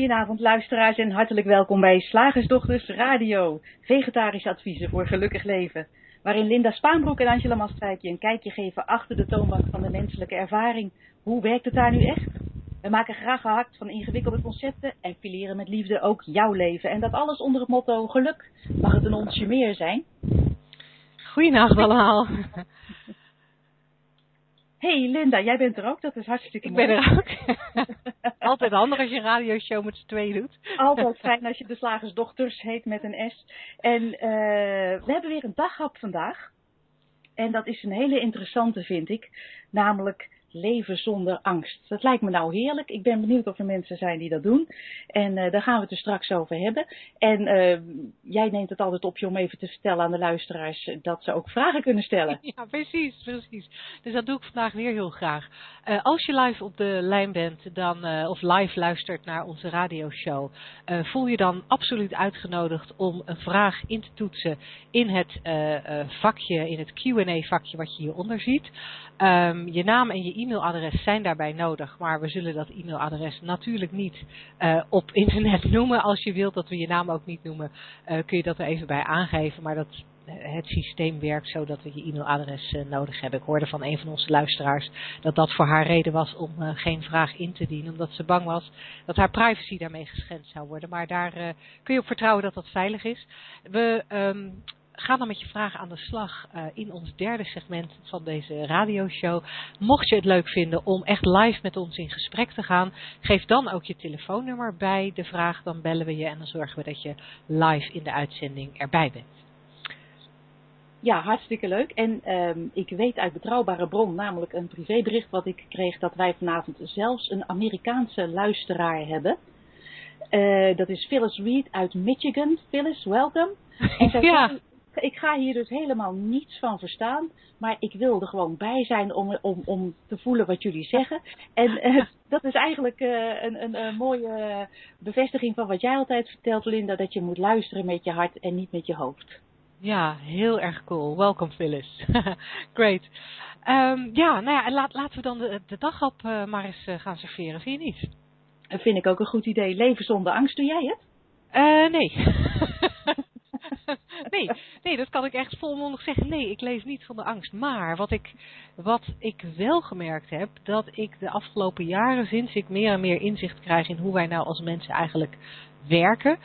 Goedenavond luisteraars en hartelijk welkom bij Slagersdochters Radio, vegetarische adviezen voor gelukkig leven. Waarin Linda Spaanbroek en Angela Mastrijkje een kijkje geven achter de toonbank van de menselijke ervaring. Hoe werkt het daar nu echt? We maken graag gehakt van ingewikkelde concepten en fileren met liefde ook jouw leven. En dat alles onder het motto geluk. Mag het een onsje meer zijn? Goedenavond allemaal. Hey Linda, jij bent er ook. Dat is hartstikke ik mooi. Ik ben er ook. Altijd handig als je een radioshow met z'n tweeën doet. Altijd fijn als je de slagersdochters heet met een S. En uh, we hebben weer een daghap vandaag. En dat is een hele interessante, vind ik. Namelijk leven zonder angst. Dat lijkt me nou heerlijk. Ik ben benieuwd of er mensen zijn die dat doen. En uh, daar gaan we het er straks over hebben. En uh, jij neemt het altijd op je om even te vertellen aan de luisteraars dat ze ook vragen kunnen stellen. Ja, precies, precies. Dus dat doe ik vandaag weer heel graag. Als je live op de lijn bent dan, of live luistert naar onze radioshow, voel je dan absoluut uitgenodigd om een vraag in te toetsen in het vakje, in het Q&A vakje wat je hieronder ziet. Um, je naam en je e-mailadres zijn daarbij nodig, maar we zullen dat e-mailadres natuurlijk niet uh, op internet noemen. Als je wilt dat we je naam ook niet noemen, uh, kun je dat er even bij aangeven. Maar dat het systeem werkt zo dat we je e-mailadres nodig hebben. Ik hoorde van een van onze luisteraars dat dat voor haar reden was om geen vraag in te dienen, omdat ze bang was dat haar privacy daarmee geschend zou worden. Maar daar kun je op vertrouwen dat dat veilig is. We um, ga dan met je vragen aan de slag uh, in ons derde segment van deze radioshow. Mocht je het leuk vinden om echt live met ons in gesprek te gaan, geef dan ook je telefoonnummer bij de vraag. Dan bellen we je en dan zorgen we dat je live in de uitzending erbij bent. Ja, hartstikke leuk. En um, ik weet uit betrouwbare bron, namelijk een privébericht wat ik kreeg, dat wij vanavond zelfs een Amerikaanse luisteraar hebben. Uh, dat is Phyllis Reed uit Michigan. Phyllis. En zij ja. Ik ga hier dus helemaal niets van verstaan, maar ik wil er gewoon bij zijn om, om, om te voelen wat jullie zeggen. En uh, dat is eigenlijk uh, een, een, een, mooie bevestiging van wat jij altijd vertelt, Linda, dat je moet luisteren met je hart en niet met je hoofd. Ja, heel erg cool. Welkom Phyllis. Great. Um, ja, nou ja, laat, laten we dan de, de dag op uh, maar eens gaan serveren, vind je niet? Dat vind ik ook een goed idee. Leven zonder angst, doe jij het? nee. nee, nee, dat kan ik echt volmondig zeggen. Nee, ik leef niet van de angst. Maar wat ik, wat ik wel gemerkt heb, dat ik de afgelopen jaren, sinds ik meer en meer inzicht krijg in hoe wij nou als mensen eigenlijk werken,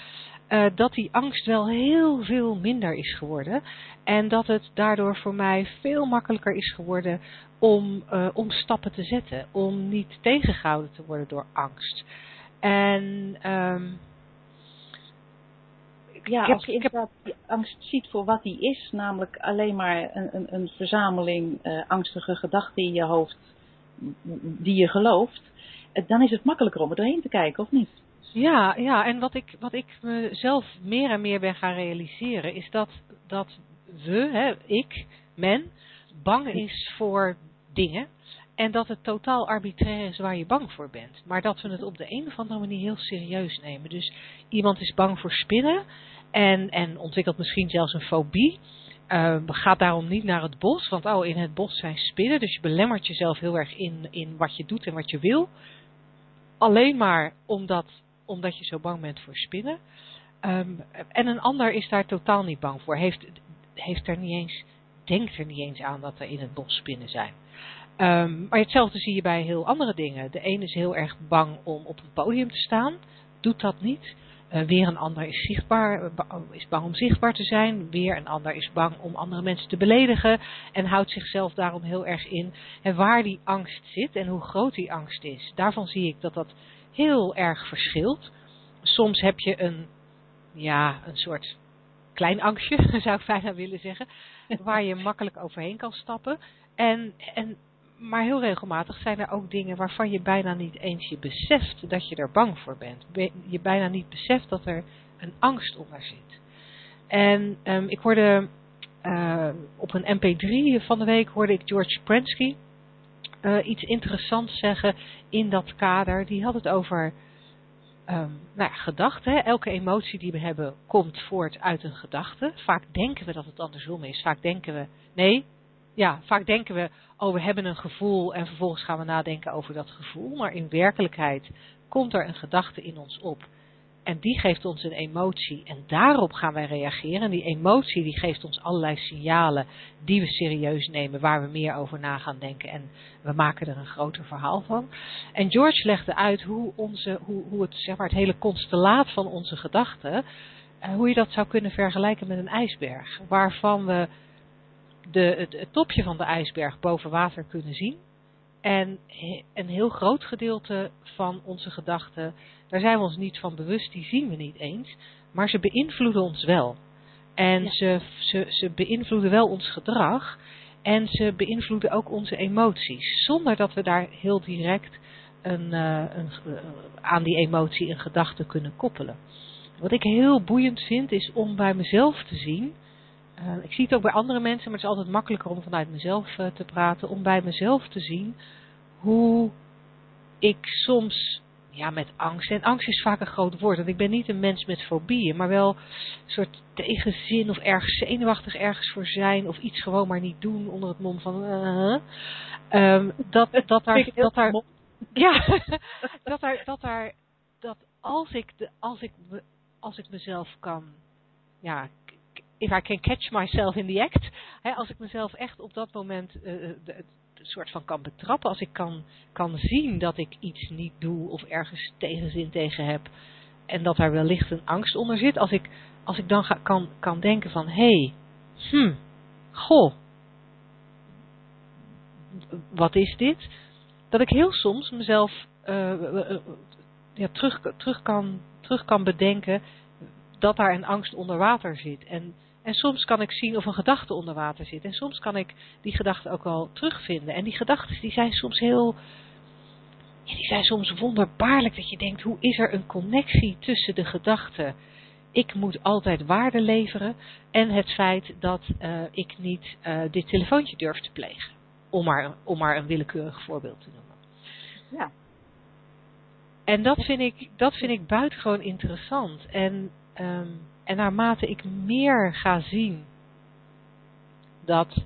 uh, dat die angst wel heel veel minder is geworden. En dat het daardoor voor mij veel makkelijker is geworden om, uh, om stappen te zetten. Om niet tegengehouden te worden door angst. En... Um, ja, als je inderdaad die angst ziet voor wat die is, namelijk alleen maar een, een, een verzameling uh, angstige gedachten in je hoofd die je gelooft, dan is het makkelijker om er doorheen te kijken, of niet? Ja, ja, en wat ik, wat ik mezelf meer en meer ben gaan realiseren, is dat, dat we, hè, ik, men, bang is voor dingen. En dat het totaal arbitrair is waar je bang voor bent. Maar dat we het op de een of andere manier heel serieus nemen. Dus iemand is bang voor spinnen. En, en ontwikkelt misschien zelfs een fobie. Uh, gaat daarom niet naar het bos. Want oh, in het bos zijn spinnen. Dus je belemmert jezelf heel erg in, in wat je doet en wat je wil. Alleen maar omdat, omdat je zo bang bent voor spinnen. Um, en een ander is daar totaal niet bang voor. Heeft, heeft er niet eens, denkt er niet eens aan dat er in het bos spinnen zijn. Um, maar hetzelfde zie je bij heel andere dingen. De een is heel erg bang om op een podium te staan. Doet dat niet. Uh, weer een ander is, zichtbaar, is bang om zichtbaar te zijn. Weer een ander is bang om andere mensen te beledigen. En houdt zichzelf daarom heel erg in. En waar die angst zit en hoe groot die angst is. Daarvan zie ik dat dat heel erg verschilt. Soms heb je een, ja, een soort klein angstje, zou ik bijna willen zeggen. Waar je makkelijk overheen kan stappen. En, en maar heel regelmatig zijn er ook dingen waarvan je bijna niet eens je beseft dat je er bang voor bent. Je bijna niet beseft dat er een angst onder zit. En um, ik hoorde uh, op een mp3 van de week hoorde ik George Prensky uh, iets interessants zeggen in dat kader. Die had het over um, nou ja, gedachten. Elke emotie die we hebben komt voort uit een gedachte. Vaak denken we dat het andersom is. Vaak denken we, nee, ja, vaak denken we, oh we hebben een gevoel en vervolgens gaan we nadenken over dat gevoel. Maar in werkelijkheid komt er een gedachte in ons op. En die geeft ons een emotie en daarop gaan wij reageren. En die emotie die geeft ons allerlei signalen die we serieus nemen, waar we meer over na gaan denken. En we maken er een groter verhaal van. En George legde uit hoe, onze, hoe, hoe het, zeg maar, het hele constellaat van onze gedachten, uh, hoe je dat zou kunnen vergelijken met een ijsberg. Waarvan we de, het, het topje van de ijsberg boven water kunnen zien. En een heel groot gedeelte van onze gedachten, daar zijn we ons niet van bewust, die zien we niet eens. Maar ze beïnvloeden ons wel. En ja. ze, ze, ze beïnvloeden wel ons gedrag. En ze beïnvloeden ook onze emoties. Zonder dat we daar heel direct een, uh, een, uh, aan die emotie een gedachte kunnen koppelen. Wat ik heel boeiend vind, is om bij mezelf te zien uh, ik zie het ook bij andere mensen, maar het is altijd makkelijker om vanuit mezelf uh, te praten. Om bij mezelf te zien hoe ik soms, ja met angst, en angst is vaak een groot woord, want ik ben niet een mens met fobieën, maar wel een soort tegenzin of ergens zenuwachtig ergens voor zijn of iets gewoon maar niet doen onder het mom van uh, um, dat, dat daar, dat daar, ja, dat daar, dat daar, dat als ik, de, als ik, als ik mezelf kan, ja, if I can catch myself in the act, als ik mezelf echt op dat moment uh, soort van kan betrappen, als ik kan, kan zien dat ik iets niet doe of ergens tegenzin tegen heb en dat daar wellicht een angst onder zit, als ik, als ik dan ga, kan, kan denken van, hé, hey, hm, goh, wat is dit? Dat ik heel soms mezelf uh, ja, terug, terug, kan, terug kan bedenken dat daar een angst onder water zit. En en soms kan ik zien of een gedachte onder water zit. En soms kan ik die gedachte ook wel terugvinden. En die gedachten die zijn soms heel... Ja, die zijn soms wonderbaarlijk dat je denkt, hoe is er een connectie tussen de gedachten? Ik moet altijd waarde leveren en het feit dat uh, ik niet uh, dit telefoontje durf te plegen. Om maar, om maar een willekeurig voorbeeld te noemen. Ja. En dat vind ik, dat vind ik buitengewoon interessant. En um, en naarmate ik meer ga zien dat,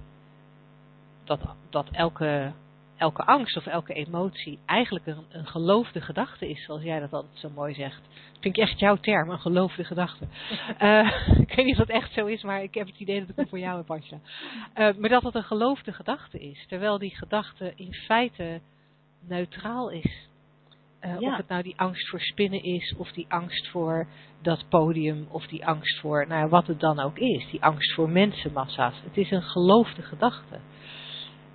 dat, dat elke, elke angst of elke emotie eigenlijk een, een geloofde gedachte is, zoals jij dat altijd zo mooi zegt. Dat vind ik echt jouw term, een geloofde gedachte. uh, ik weet niet of dat echt zo is, maar ik heb het idee dat ik het voor jou heb, Asja. Uh, maar dat het een geloofde gedachte is, terwijl die gedachte in feite neutraal is. Uh, ja. Of het nou die angst voor spinnen is, of die angst voor dat podium, of die angst voor, nou wat het dan ook is, die angst voor mensenmassa's. Het is een geloofde gedachte.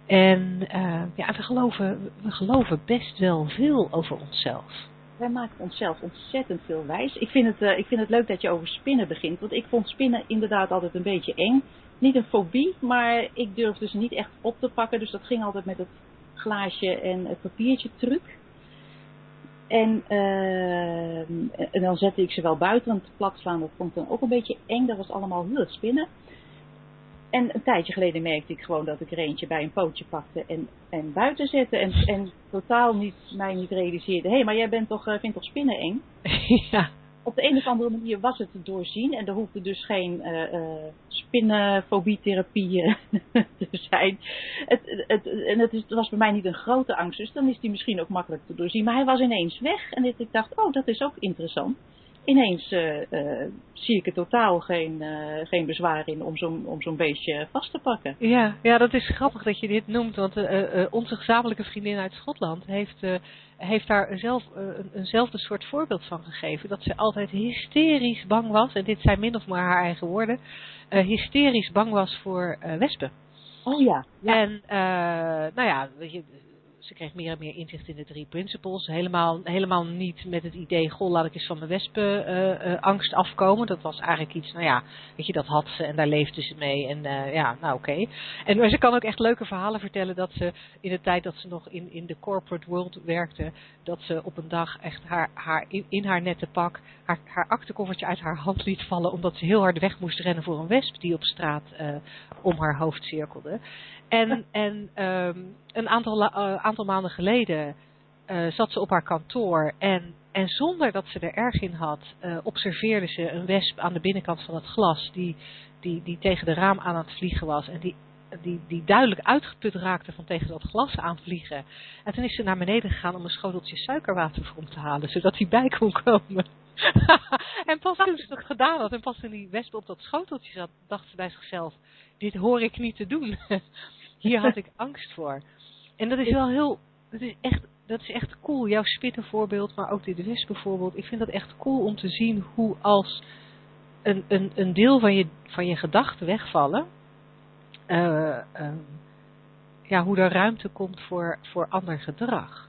En uh, ja, we geloven, we geloven best wel veel over onszelf. Wij maken onszelf ontzettend veel wijs. Ik vind, het, uh, ik vind het leuk dat je over spinnen begint, want ik vond spinnen inderdaad altijd een beetje eng. Niet een fobie, maar ik durfde ze niet echt op te pakken, dus dat ging altijd met het glaasje en het papiertje truc. En, uh, dan zette ik ze wel buiten, want plat slaan dat vond ik dan ook een beetje eng. Dat was allemaal heel spinnen. En een tijdje geleden merkte ik gewoon dat ik er eentje bij een pootje pakte en, en buiten zette. En, en totaal niet, mij niet realiseerde. Hé, hey, maar jij bent toch, uh, vindt toch spinnen eng? ja op de een of andere manier was het te doorzien. En er hoefde dus geen uh, uh, spinnenfobietherapie te zijn. Het, het, en het, is, het, was bij mij niet een grote angst, dus dan is die misschien ook makkelijk te doorzien. Maar hij was ineens weg en ik dacht, oh, dat is ook interessant ineens uh, uh, zie ik er totaal geen, uh, geen bezwaar in om zo'n om zo'n beestje vast te pakken. Ja, ja, dat is grappig dat je dit noemt, want onze gezamenlijke vriendin uit Schotland heeft, heeft daar zelf een, eenzelfde soort voorbeeld van gegeven. Dat ze altijd hysterisch bang was, en dit zijn min of meer haar eigen woorden, hysterisch bang was voor wespen. Oh ja. ja. En nou ja, weet je, ze kreeg meer en meer inzicht in de drie principles. Helemaal, helemaal niet met het idee, goh, laat ik eens van mijn wespenangst uh, uh, afkomen. Dat was eigenlijk iets, nou ja, weet je, dat had ze en daar leefde ze mee. En uh, ja, nou oké. En ze kan ook echt leuke verhalen vertellen dat ze in de tijd dat ze nog in, in de corporate world werkte, dat ze op een dag echt haar, haar in, haar nette pak haar, haar aktekoffertje uit haar hand liet vallen, omdat ze heel hard weg moest rennen voor een wesp die op straat om haar hoofd cirkelde. En, en um, een aantal, uh, aantal maanden geleden uh, zat ze op haar kantoor en, en zonder dat ze er erg in had, uh, observeerde ze een wesp aan de binnenkant van het glas die, die, die tegen de raam aan het vliegen was. En die die, die duidelijk uitgeput raakte van tegen dat glas aanvliegen. En toen is ze naar beneden gegaan om een schoteltje suikerwater voor hem te halen, zodat hij bij kon komen. en pas toen ze dat gedaan had en pas toen die wesp op dat schoteltje zat, dacht ze bij zichzelf, dit hoor ik niet te doen. Hier had ik angst voor. En dat is wel heel, dat is echt, dat is echt cool. Jouw spittenvoorbeeld, maar ook dit wesp bijvoorbeeld. Ik vind dat echt cool om te zien hoe als een, een, een deel van je, van je gedachten wegvallen, uh, uh, ja, hoe er ruimte komt voor, voor ander gedrag.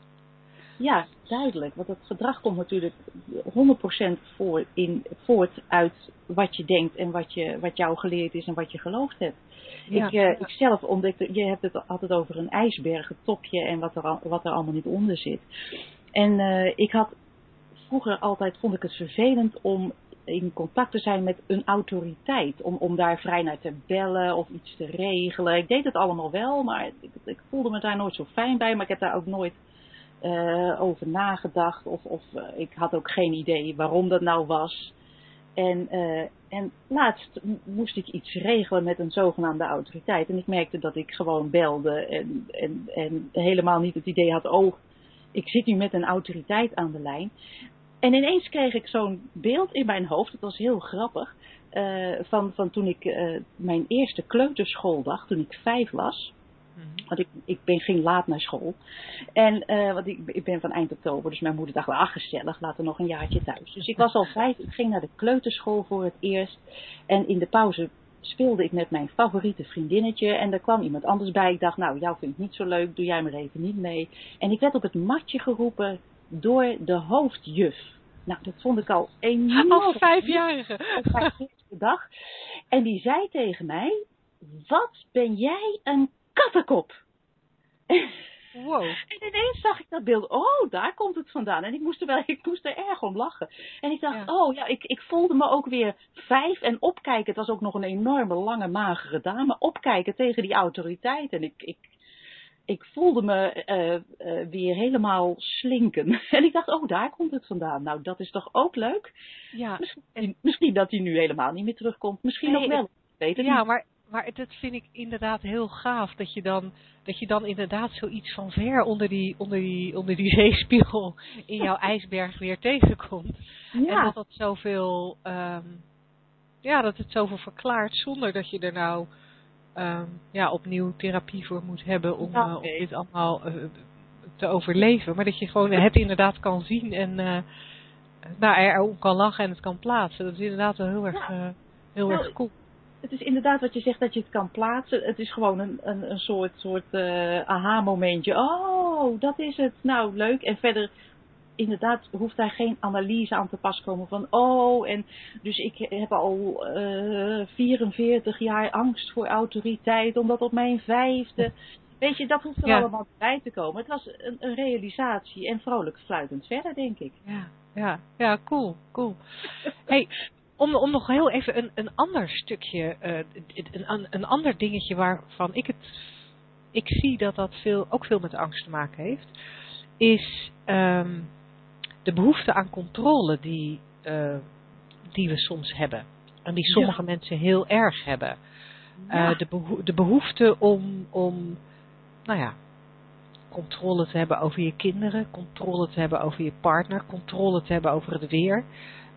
Ja, duidelijk. Want het gedrag komt natuurlijk 100% voor in, voort uit wat je denkt en wat, je, wat jou geleerd is en wat je geloofd hebt. Ja, ik, uh, ik zelf ontdekte, je hebt het altijd over een ijsberg, het topje en wat er, wat er allemaal niet onder zit. En uh, ik had vroeger altijd, vond ik het vervelend om in contact te zijn met een autoriteit. Om, om daar vrij naar te bellen of iets te regelen. Ik deed het allemaal wel, maar ik, ik voelde me daar nooit zo fijn bij. Maar ik heb daar ook nooit uh, over nagedacht. Of, of uh, ik had ook geen idee waarom dat nou was. En, uh, en laatst moest ik iets regelen met een zogenaamde autoriteit. En ik merkte dat ik gewoon belde en, en, en helemaal niet het idee had, oh, ik zit nu met een autoriteit aan de lijn. En ineens kreeg ik zo'n beeld in mijn hoofd, dat was heel grappig, van, van toen ik mijn eerste kleuterschooldag, toen ik vijf was. Mm-hmm. Want ik, ik ben, ging laat naar school. En uh, want ik, ik ben van eind oktober, dus mijn moeder dacht, ach gezellig, laten we nog een jaartje thuis. Dus ik was al vijf, ik ging naar de kleuterschool voor het eerst. En in de pauze speelde ik met mijn favoriete vriendinnetje. En er kwam iemand anders bij. Ik dacht, nou, jou vind ik niet zo leuk, doe jij maar even niet mee. En ik werd op het matje geroepen door de hoofdjuf. Nou, dat vond ik al enorm. Als vijfjarige. Als dag. En die zei tegen mij, wat ben jij een kattenkop? Wow. En ineens zag ik dat beeld. Oh, daar komt het vandaan. En ik moest er wel, ik moest er erg om lachen. En ik dacht, ja. oh ja, ik, ik voelde me ook weer vijf en opkijken. Het was ook nog een enorme, lange, magere dame. Opkijken tegen die autoriteit. En ik, ik, ik voelde me uh, uh, weer helemaal slinken. En ik dacht, oh, daar komt het vandaan. Nou, dat is toch ook leuk? Ja. Misschien, misschien dat hij nu helemaal niet meer terugkomt. Misschien nee, ook wel. Weet het ja, niet. maar, maar dat vind ik inderdaad heel gaaf. Dat je dan, dat je dan inderdaad zoiets van ver onder die, onder die, onder die zeespiegel in jouw ijsberg weer tegenkomt. Ja. En dat dat zoveel, um, ja, dat het zoveel verklaart zonder dat je er nou um, ja, opnieuw therapie voor moet hebben om, ja. uh, om dit allemaal uh, te overleven. Maar dat je gewoon het inderdaad kan zien en uh, nou, erom kan lachen en het kan plaatsen. Dat is inderdaad wel heel erg, heel nou, erg cool. Het is inderdaad wat je zegt dat je het kan plaatsen. Het is gewoon een, een, een soort, soort aha-momentje. Oh, dat is het. Nou, leuk. En verder inderdaad hoeft daar geen analyse aan te pas komen van oh en dus ik heb al uh, 44 jaar angst voor autoriteit omdat op mijn vijfde weet je dat hoeft er ja. allemaal bij te komen het was een, een, realisatie en vrolijk fluitend verder denk ik ja ja ja cool cool hey om, om nog heel even een, een ander stukje uh, een, een ander dingetje waarvan ik het ik zie dat dat veel ook veel met angst te maken heeft is um, de behoefte aan controle die, uh, die we soms hebben. En die sommige ja. mensen heel erg hebben. Ja. Uh, de, beho de behoefte om, om, nou ja, controle te hebben over je kinderen, controle te hebben over je partner, controle te hebben over het weer.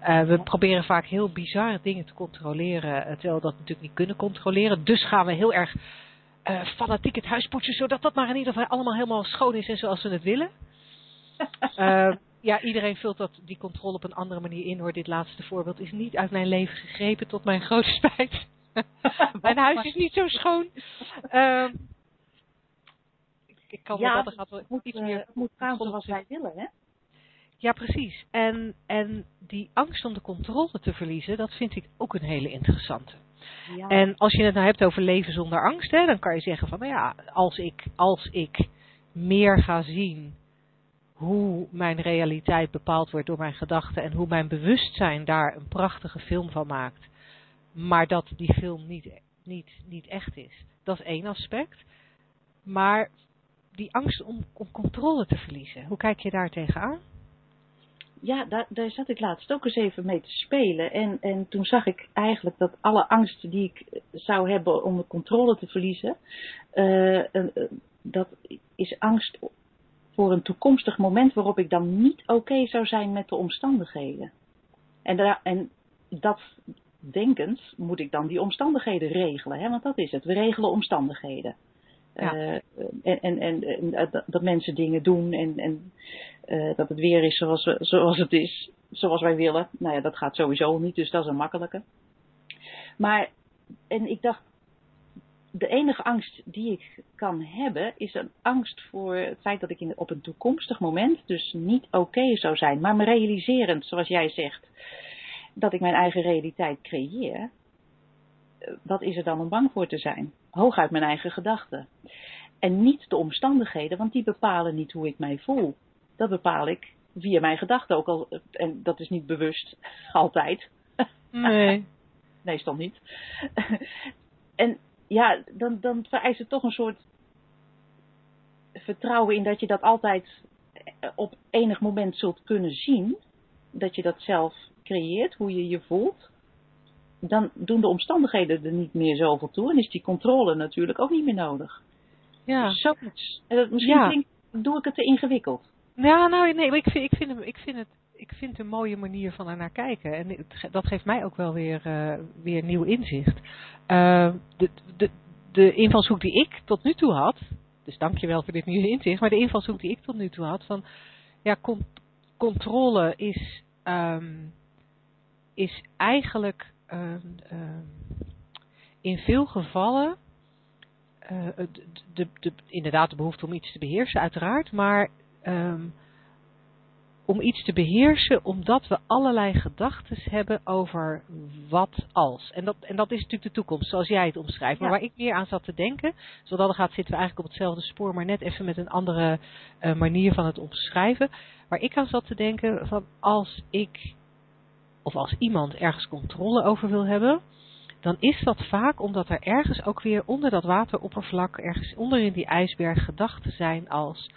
Uh, we proberen vaak heel bizarre dingen te controleren, terwijl we dat natuurlijk niet kunnen controleren. Dus gaan we heel erg uh, fanatiek het huis poetsen, zodat dat maar in ieder geval allemaal helemaal schoon is en zoals we het willen. Uh, ja, iedereen vult dat, die controle op een andere manier in hoor. Dit laatste voorbeeld is niet uit mijn leven gegrepen tot mijn grote spijt. mijn huis is niet zo schoon. Uh, ik kan ja, wel dat gaat wel moet, iets meer. Het moet gaan zoals wij willen, hè? Ja, precies. En, en die angst om de controle te verliezen, dat vind ik ook een hele interessante. Ja. En als je het nou hebt over leven zonder angst, hè, dan kan je zeggen van, nou ja, als ik, als ik meer ga zien hoe mijn realiteit bepaald wordt door mijn gedachten en hoe mijn bewustzijn daar een prachtige film van maakt, maar dat die film niet, niet, niet echt is. Dat is één aspect. Maar die angst om, om controle te verliezen, hoe kijk je daar tegenaan? Ja, daar, daar zat ik laatst ook eens even mee te spelen. En, en toen zag ik eigenlijk dat alle angst die ik zou hebben om de controle te verliezen, uh, uh, dat is angst voor een toekomstig moment waarop ik dan niet oké zou zijn met de omstandigheden. En, daar, en dat denkend moet ik dan die omstandigheden regelen, hè? want dat is het. We regelen omstandigheden. Uh, en, en, en, en, dat mensen dingen doen en, en uh, dat het weer is zoals, zoals het is, zoals wij willen. Nou ja, dat gaat sowieso niet, dus dat is een makkelijke. Maar, en ik dacht, de enige angst die ik kan hebben, is een angst voor het feit dat ik in, op een toekomstig moment dus niet oké zou zijn. Maar me realiserend, zoals jij zegt, dat ik mijn eigen realiteit creëer. Wat is er dan om bang voor te zijn? Hooguit mijn eigen gedachten. En niet de omstandigheden, want die bepalen niet hoe ik mij voel. Dat bepaal ik via mijn gedachten ook al. En dat is niet bewust altijd. Nee. nee, stond niet. en ja, dan, dan vereist het toch een soort vertrouwen in dat je dat altijd op enig moment zult kunnen zien. Dat je dat zelf creëert, hoe je je voelt. Dan doen de omstandigheden er niet meer zoveel toe. En is die controle natuurlijk ook niet meer nodig. Ja. Zoiets. Misschien ja. Denk, doe ik het te ingewikkeld. Ja, nou nee, ik vind, ik vind, hem, ik vind het ik vind het een mooie manier van er naar kijken. En het, dat geeft mij ook wel weer, uh, weer nieuw inzicht. Uh, de, de, de invalshoek die ik tot nu toe had, dus dankjewel voor dit nieuwe inzicht, maar de invalshoek die ik tot nu toe had van, ja, con controle is, um, is eigenlijk in veel gevallen uh, de, de, de, inderdaad de behoefte om iets te beheersen, uiteraard, maar um, om iets te beheersen omdat we allerlei gedachten hebben over wat als. En dat, en dat is natuurlijk de toekomst, zoals jij het omschrijft. Maar ja. waar ik meer aan zat te denken, zodat dat gaat zitten we eigenlijk op hetzelfde spoor, maar net even met een andere uh, manier van het omschrijven. Waar ik aan zat te denken van als ik, of als iemand ergens controle over wil hebben, dan is dat vaak omdat er ergens ook weer onder dat wateroppervlak, ergens onder in die ijsberg gedachten zijn als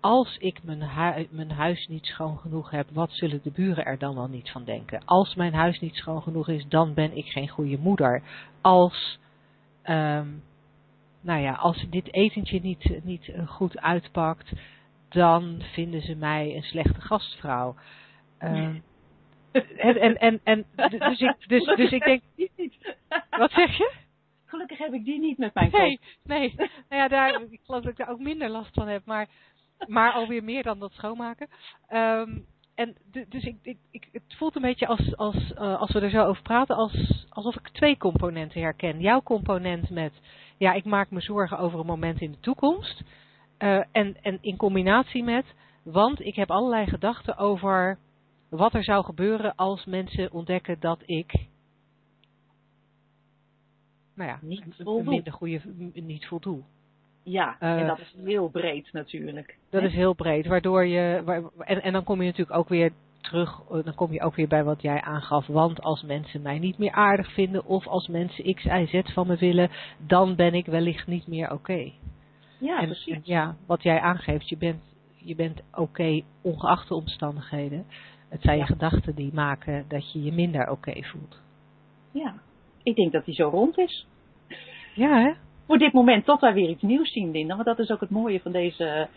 als ik mijn, hu mijn, huis niet schoon genoeg heb, wat zullen de buren er dan wel niet van denken? Als mijn huis niet schoon genoeg is, dan ben ik geen goede moeder. Als, um, nou ja, als dit etentje niet, niet goed uitpakt, dan vinden ze mij een slechte gastvrouw. Um, en, en, en, en, dus, ik, dus, dus ik denk. Wat zeg je? Gelukkig heb ik die niet met mijn kop. Nee, nee. Nou ja, daar, ik geloof dat ik daar ook minder last van heb. Maar maar alweer meer dan dat schoonmaken. Um, en dus ik, ik, ik, het voelt een beetje als, als, uh, als we er zo over praten, als, alsof ik twee componenten herken. Jouw component met, ja, ik maak me zorgen over een moment in de toekomst. Uh, en, en in combinatie met, want ik heb allerlei gedachten over wat er zou gebeuren als mensen ontdekken dat ik, nou ja, niet minder goede, niet voldoe. Ja, uh, en dat is heel breed natuurlijk. Dat hè? is heel breed, waardoor je. Waar, en, en dan kom je natuurlijk ook weer terug, dan kom je ook weer bij wat jij aangaf. Want als mensen mij niet meer aardig vinden, of als mensen X, Y, Z van me willen, dan ben ik wellicht niet meer oké. Okay. Ja, en, precies. En ja, wat jij aangeeft, je bent, je bent oké okay, ongeacht de omstandigheden. Het zijn je gedachten die maken dat je je minder oké okay voelt. Ja, ik denk dat die zo rond is. Ja, hè? voor dit moment tot wij weer iets nieuws zien, Linda. Want dat is ook het mooie van deze,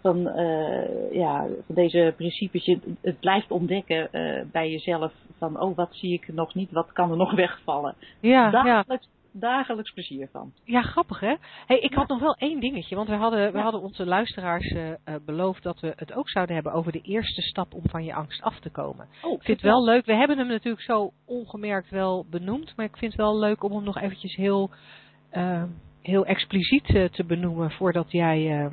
van, uh, ja, van deze principes. Je, het blijft ontdekken uh, bij jezelf van, oh, wat zie ik nog niet, wat kan er nog wegvallen. Ja, dagelijks, ja. Dagelijks plezier van. Ja, grappig hè. Hey, ik ja. had nog wel één dingetje, want we hadden, we ja. hadden onze luisteraars uh, beloofd dat we het ook zouden hebben over de eerste stap om van je angst af te komen. Oh, ik vind het wel leuk, we hebben hem natuurlijk zo ongemerkt wel benoemd, maar ik vind het wel leuk om hem nog eventjes heel heel expliciet uh, te benoemen voordat jij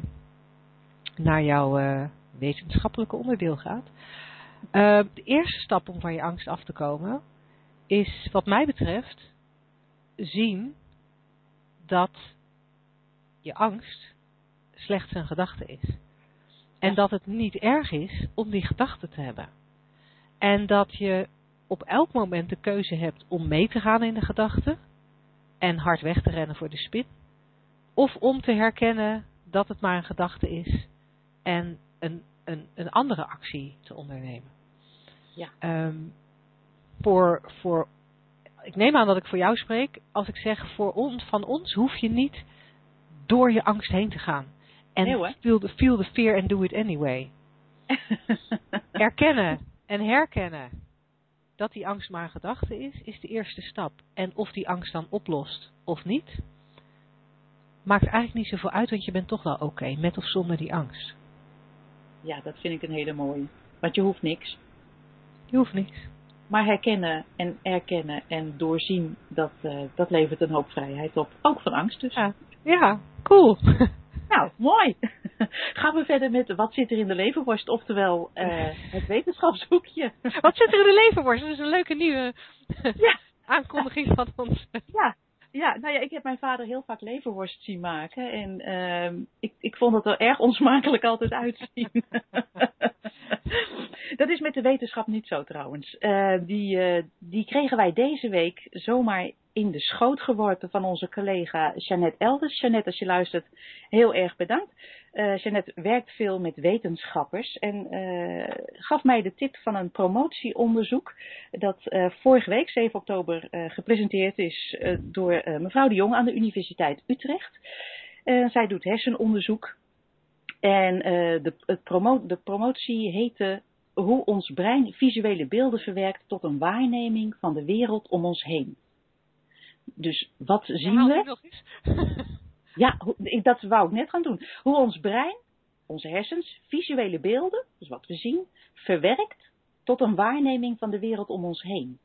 naar jouw wetenschappelijke onderdeel gaat. de eerste stap om van je angst af te komen is, wat mij betreft, zien dat je angst slechts een gedachte is. En dat het niet erg is om die gedachte te hebben. En dat je op elk moment de keuze hebt om mee te gaan in de gedachte en hard weg te rennen voor de spin. Of om te herkennen dat het maar een gedachte is en een, een, een andere actie te ondernemen. Ja. Ehm, voor, voor, ik neem aan dat ik voor jou spreek als ik zeg, voor ons, van ons hoef je niet door je angst heen te gaan. En Nee, feel, the, feel the fear and do it anyway. Erkennen en herkennen dat die angst maar een gedachte is, is de eerste stap. En of die angst dan oplost of niet, maakt eigenlijk niet zoveel uit, want je bent toch wel oké, met of zonder die angst. ja, dat vind ik een hele mooie. Want je hoeft niks. Je hoeft niks. Maar herkennen en erkennen en doorzien, dat, eh, dat levert een hoop vrijheid op. Ook van angst dus. Ja, ja cool. Nou, mooi. Gaan we verder met wat zit er in de leverworst, oftewel eh, het wetenschapshoekje. Wat zit er in de leverworst? Dat is een leuke nieuwe Ja. aankondiging van ons. Ja, ja, nou ja, ik heb mijn vader heel vaak leverworst zien maken. En ehm, ik, ik vond het er erg onsmakelijk altijd uitzien. dat is met de wetenschap niet zo trouwens. Eh, die, eh, die kregen wij deze week zomaar in de schoot geworpen van onze collega Jeannette Elders. Jeannette, als je luistert, heel erg bedankt. Eh Jeannette werkt veel met wetenschappers en eh, gaf mij de tip van een promotieonderzoek dat eh, vorige week, 7 oktober, gepresenteerd is door mevrouw de Jong aan de Universiteit Utrecht. Zij doet hersenonderzoek en de, het de promotie heette Hoe ons brein visuele beelden verwerkt tot een waarneming van de wereld om ons heen. Dus wat zien we? die nog eens. Ja, dat wou ik net gaan doen. Hoe ons brein, onze hersens, visuele beelden, dus wat we zien, verwerkt tot een waarneming van de wereld om ons heen.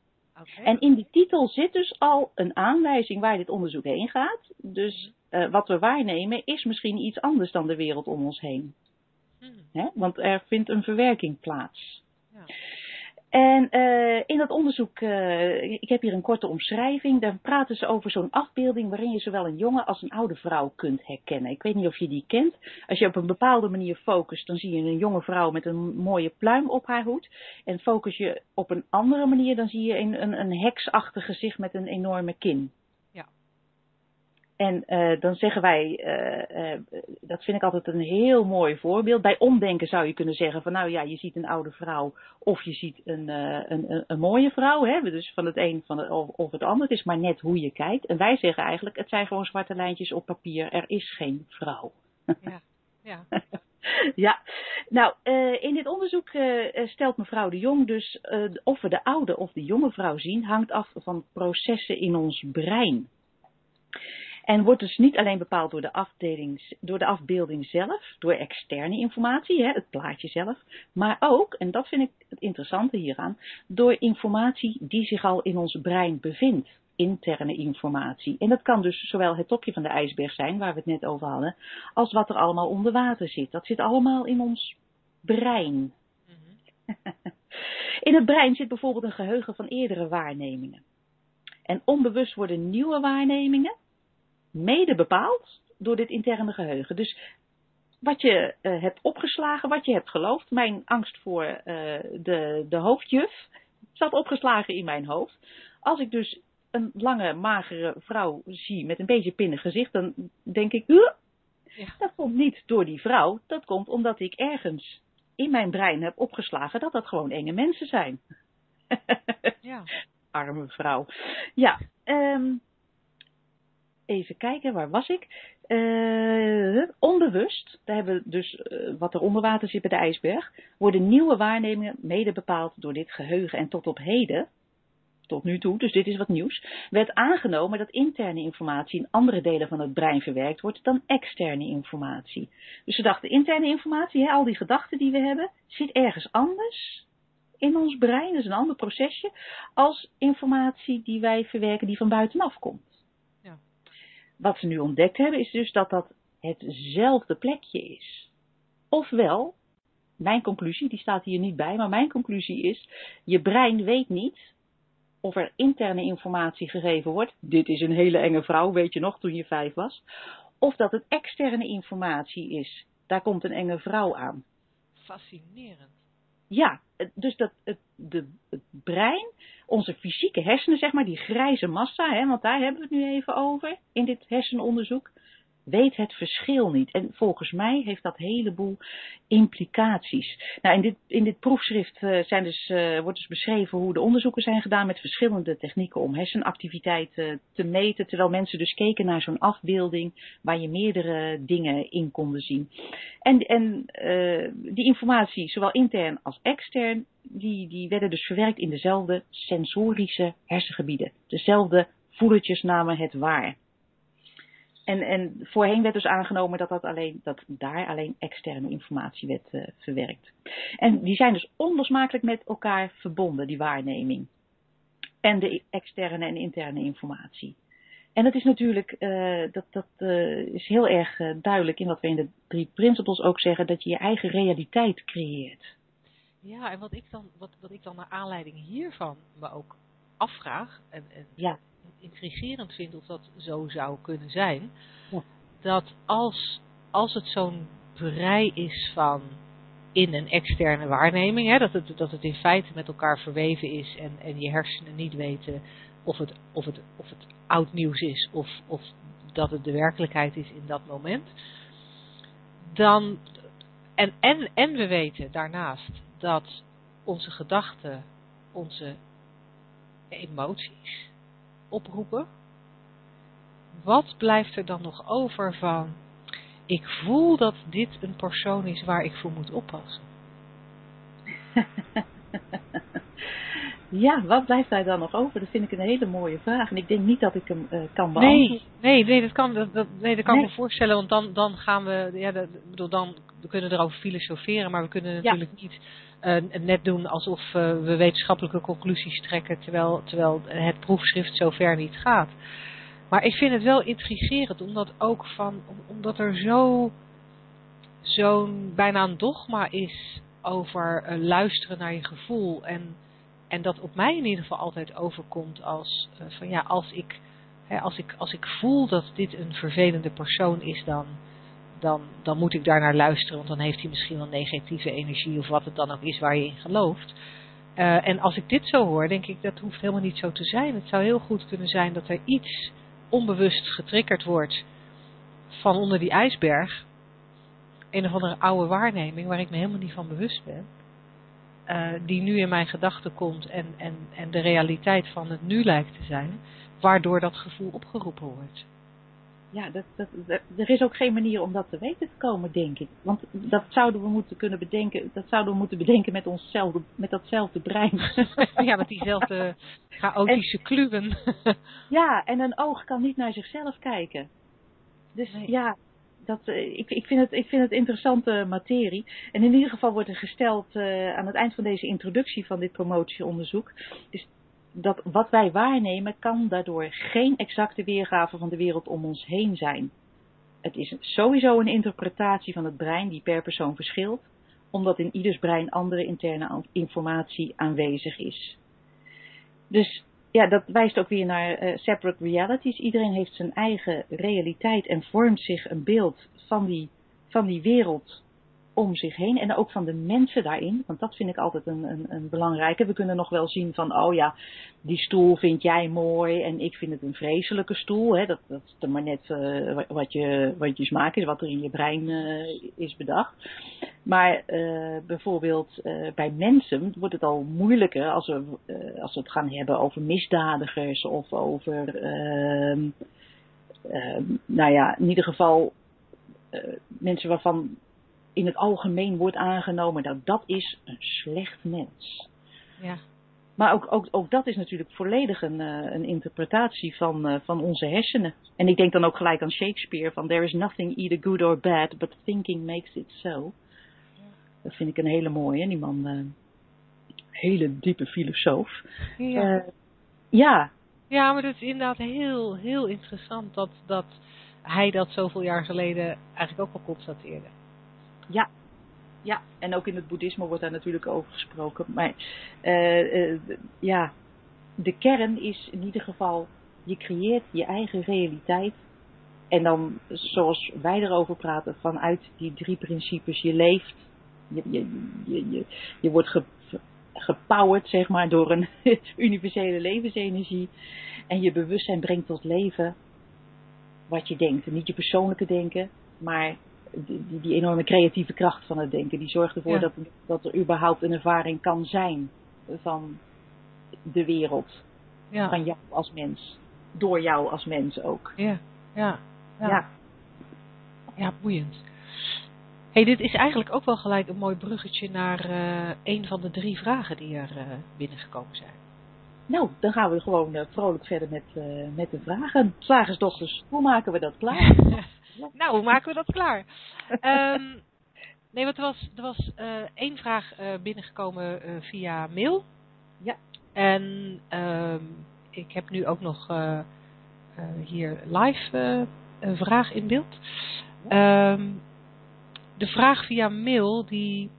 En in die titel zit dus al een aanwijzing waar dit onderzoek heen gaat. Dus eh, wat we waarnemen is misschien iets anders dan de wereld om ons heen. Hmm, Hè? Want er vindt een verwerking plaats. ja. En eh, in dat onderzoek, eh, ik heb hier een korte omschrijving, daar praten ze over zo'n afbeelding waarin je zowel een jonge als een oude vrouw kunt herkennen. Ik weet niet of je die kent. Als je op een bepaalde manier focust, dan zie je een jonge vrouw met een mooie pluim op haar hoed. En focus je op een andere manier, dan zie je een, een, een heksachtig gezicht met een enorme kin. En eh, dan zeggen wij, eh, eh, dat vind ik altijd een heel mooi voorbeeld. Bij omdenken zou je kunnen zeggen van nou ja, je ziet een oude vrouw of je ziet een, een, een, mooie vrouw. Hè? Dus van het een van het, of, of het ander. Het is maar net hoe je kijkt. En wij zeggen eigenlijk, het zijn gewoon zwarte lijntjes op papier. Er is geen vrouw. Ja. Ja. Ja, nou, in dit onderzoek stelt mevrouw de Jong dus of we de oude of de jonge vrouw zien, hangt af van processen in ons brein. En wordt dus niet alleen bepaald door de, afdeling, door de afbeelding zelf, door externe informatie, hè, het plaatje zelf, maar ook, en dat vind ik het interessante hieraan, door informatie die zich al in ons brein bevindt. Interne informatie. En dat kan dus zowel het topje van de ijsberg zijn, waar we het net over hadden, als wat er allemaal onder water zit. Dat zit allemaal in ons brein. Mhm. In het brein zit bijvoorbeeld een geheugen van eerdere waarnemingen. En onbewust worden nieuwe waarnemingen mede bepaald door dit interne geheugen. Dus wat je eh, hebt opgeslagen, wat je hebt geloofd, mijn angst voor eh, de, de hoofdjuf zat opgeslagen in mijn hoofd. Als ik dus een lange, magere vrouw zie met een beetje pinnig gezicht, dan denk ik, "Huh, Ja. dat komt niet door die vrouw. Dat komt omdat ik ergens in mijn brein heb opgeslagen dat dat gewoon enge mensen zijn. Ja. Arme vrouw. Ja, ehm, even kijken, waar was ik? Eh, onbewust, daar hebben we dus eh, wat er onder water zit bij de ijsberg, worden nieuwe waarnemingen mede bepaald door dit geheugen. En tot op heden, tot nu toe, dus dit is wat nieuws, werd aangenomen dat interne informatie in andere delen van het brein verwerkt wordt dan externe informatie. Dus ze dachten, interne informatie, hè, al die gedachten die we hebben, zit ergens anders in ons brein, dat is een ander procesje, als informatie die wij verwerken die van buitenaf komt. Wat ze nu ontdekt hebben is dus dat dat hetzelfde plekje is. Ofwel, mijn conclusie, die staat hier niet bij, maar mijn conclusie is, je brein weet niet of er interne informatie gegeven wordt. Dit is een hele enge vrouw, weet je nog, toen je vijf was. Of dat het externe informatie is. Daar komt een enge vrouw aan. Fascinerend. Ja, dus dat het, de, het brein, onze fysieke hersenen, zeg maar, die grijze massa, hè, want daar hebben we het nu even over in dit hersenonderzoek, weet het verschil niet. En volgens mij heeft dat een heleboel implicaties. Nou, in, dit, in dit proefschrift uh, zijn dus, uh, wordt dus beschreven hoe de onderzoeken zijn gedaan met verschillende technieken om hersenactiviteit uh, te meten. Terwijl mensen dus keken naar zo'n afbeelding waar je meerdere dingen in konden zien. En, en die informatie, zowel intern als extern, die, die werden dus verwerkt in dezelfde sensorische hersengebieden. Dezelfde voelertjes namen het waar. En, en voorheen werd dus aangenomen dat, dat, alleen, dat daar alleen externe informatie werd uh, verwerkt. En die zijn dus onlosmakelijk met elkaar verbonden, die waarneming. En de externe en interne informatie. En dat is natuurlijk, uh, dat, dat uh, is heel erg duidelijk in wat we in de drie principles ook zeggen, dat je je eigen realiteit creëert. Ja, en wat ik dan, wat, wat ik dan naar aanleiding hiervan me ook afvraag, en, en ja intrigerend vind of dat zo zou kunnen zijn. Ja. Dat als, als het zo'n brei is van in een externe waarneming, hè, dat, het, dat het in feite met elkaar verweven is en, en je hersenen niet weten of het, of het, of het oud nieuws is of, of dat het de werkelijkheid is in dat moment. Dan, en, en, en we weten daarnaast dat onze gedachten, onze emoties, oproepen. Wat blijft er dan nog over van, ik voel dat dit een persoon is waar ik voor moet oppassen? ja, wat blijft daar dan nog over? Dat vind ik een hele mooie vraag. En ik denk niet dat ik hem uh, kan beantwoorden. Nee, nee, nee, dat kan, dat, nee, dat kan nee. ik me voorstellen. Want dan, dan gaan we, ja, dat, bedoel, dan, we kunnen erover filosoferen, maar we kunnen natuurlijk ja. niet uh, net doen alsof uh, we wetenschappelijke conclusies trekken, terwijl, terwijl het proefschrift zover niet gaat. Maar ik vind het wel intrigerend, omdat ook van, omdat er zo, zo'n bijna een dogma is over uh, luisteren naar je gevoel. En, en dat op mij in ieder geval altijd overkomt als, van ja, als ik, hè, als ik, als ik voel dat dit een vervelende persoon is, dan, dan, dan moet ik daar naar luisteren, want dan heeft hij misschien wel negatieve energie of wat het dan ook is waar je in gelooft. Uh, en als ik dit zo hoor, denk ik dat hoeft helemaal niet zo te zijn. Het zou heel goed kunnen zijn dat er iets onbewust getriggerd wordt van onder die ijsberg. Een of andere oude waarneming waar ik me helemaal niet van bewust ben. Uh, die nu in mijn gedachten komt en, en, en de realiteit van het nu lijkt te zijn. Waardoor dat gevoel opgeroepen wordt ja, dat, dat, er is ook geen manier om dat te weten te komen, denk ik. Want dat zouden we moeten kunnen bedenken, dat zouden we moeten bedenken met onszelfde, met datzelfde brein. ja, met diezelfde chaotische en, kluwen. ja, en een oog kan niet naar zichzelf kijken. Dus nee. ja, dat, ik, ik, vind het, ik vind het interessante materie. En in ieder geval wordt er gesteld uh, aan het eind van deze introductie van dit promotieonderzoek. Dus dat wat wij waarnemen kan daardoor geen exacte weergave van de wereld om ons heen zijn. Het is sowieso een interpretatie van het brein die per persoon verschilt, omdat in ieders brein andere interne informatie aanwezig is. Dus ja, dat wijst ook weer naar uh, separate realities. Iedereen heeft zijn eigen realiteit en vormt zich een beeld van die, van die wereld om zich heen en ook van de mensen daarin. Want dat vind ik altijd een, een, een, belangrijke. We kunnen nog wel zien van, oh ja, die stoel vind jij mooi en ik vind het een vreselijke stoel. Hè. Dat, dat is maar net uh, wat, je, wat je smaak is, wat er in je brein uh, is bedacht. Maar uh, bijvoorbeeld bij mensen wordt het al moeilijker als we, als we het gaan hebben over misdadigers of over, ehm, ehm, nou ja, in ieder geval mensen waarvan in het algemeen wordt aangenomen dat dat is een slecht mens. Ja. Maar ook, ook, ook dat is natuurlijk volledig een, uh, een interpretatie van, uh, van onze hersenen. En ik denk dan ook gelijk aan Shakespeare van there is nothing either good or bad, but thinking makes it so. Ja. Dat vind ik een hele mooie, die man, uh, hele diepe filosoof. Ja. ja. Ja, maar het is inderdaad heel, heel interessant dat, dat hij dat zoveel jaar geleden eigenlijk ook al constateerde. Ja, ja, en ook in het boeddhisme wordt daar natuurlijk over gesproken. Maar uh, uh, ja, de kern is in ieder geval, je creëert je eigen realiteit. En dan, zoals wij erover praten, vanuit die drie principes, je leeft, je, je, je, je, wordt ge, zeg maar, door een universele levensenergie. En je bewustzijn brengt tot leven. wat je denkt. En niet je persoonlijke denken, maar die, die, die enorme creatieve kracht van het denken. Die zorgt ervoor Ja. dat, dat er überhaupt een ervaring kan zijn van de wereld. Ja, Van jou als mens. Door jou als mens ook. ja, ja. Ja. ja. Ja, boeiend. hey, dit is eigenlijk ook wel gelijk een mooi bruggetje naar eh, een van de drie vragen die er eh, binnengekomen zijn. Nou, dan gaan we gewoon eh, vrolijk verder met, eh, met de vragen. Slagersdochters, hoe maken we dat klaar? nou, hoe maken we dat klaar? Ehm, nee, want er was, er was eh, één vraag binnengekomen via mail. Ja. En ehm, ik heb nu ook nog hier live een vraag in beeld. Ehm, de vraag via mail, die,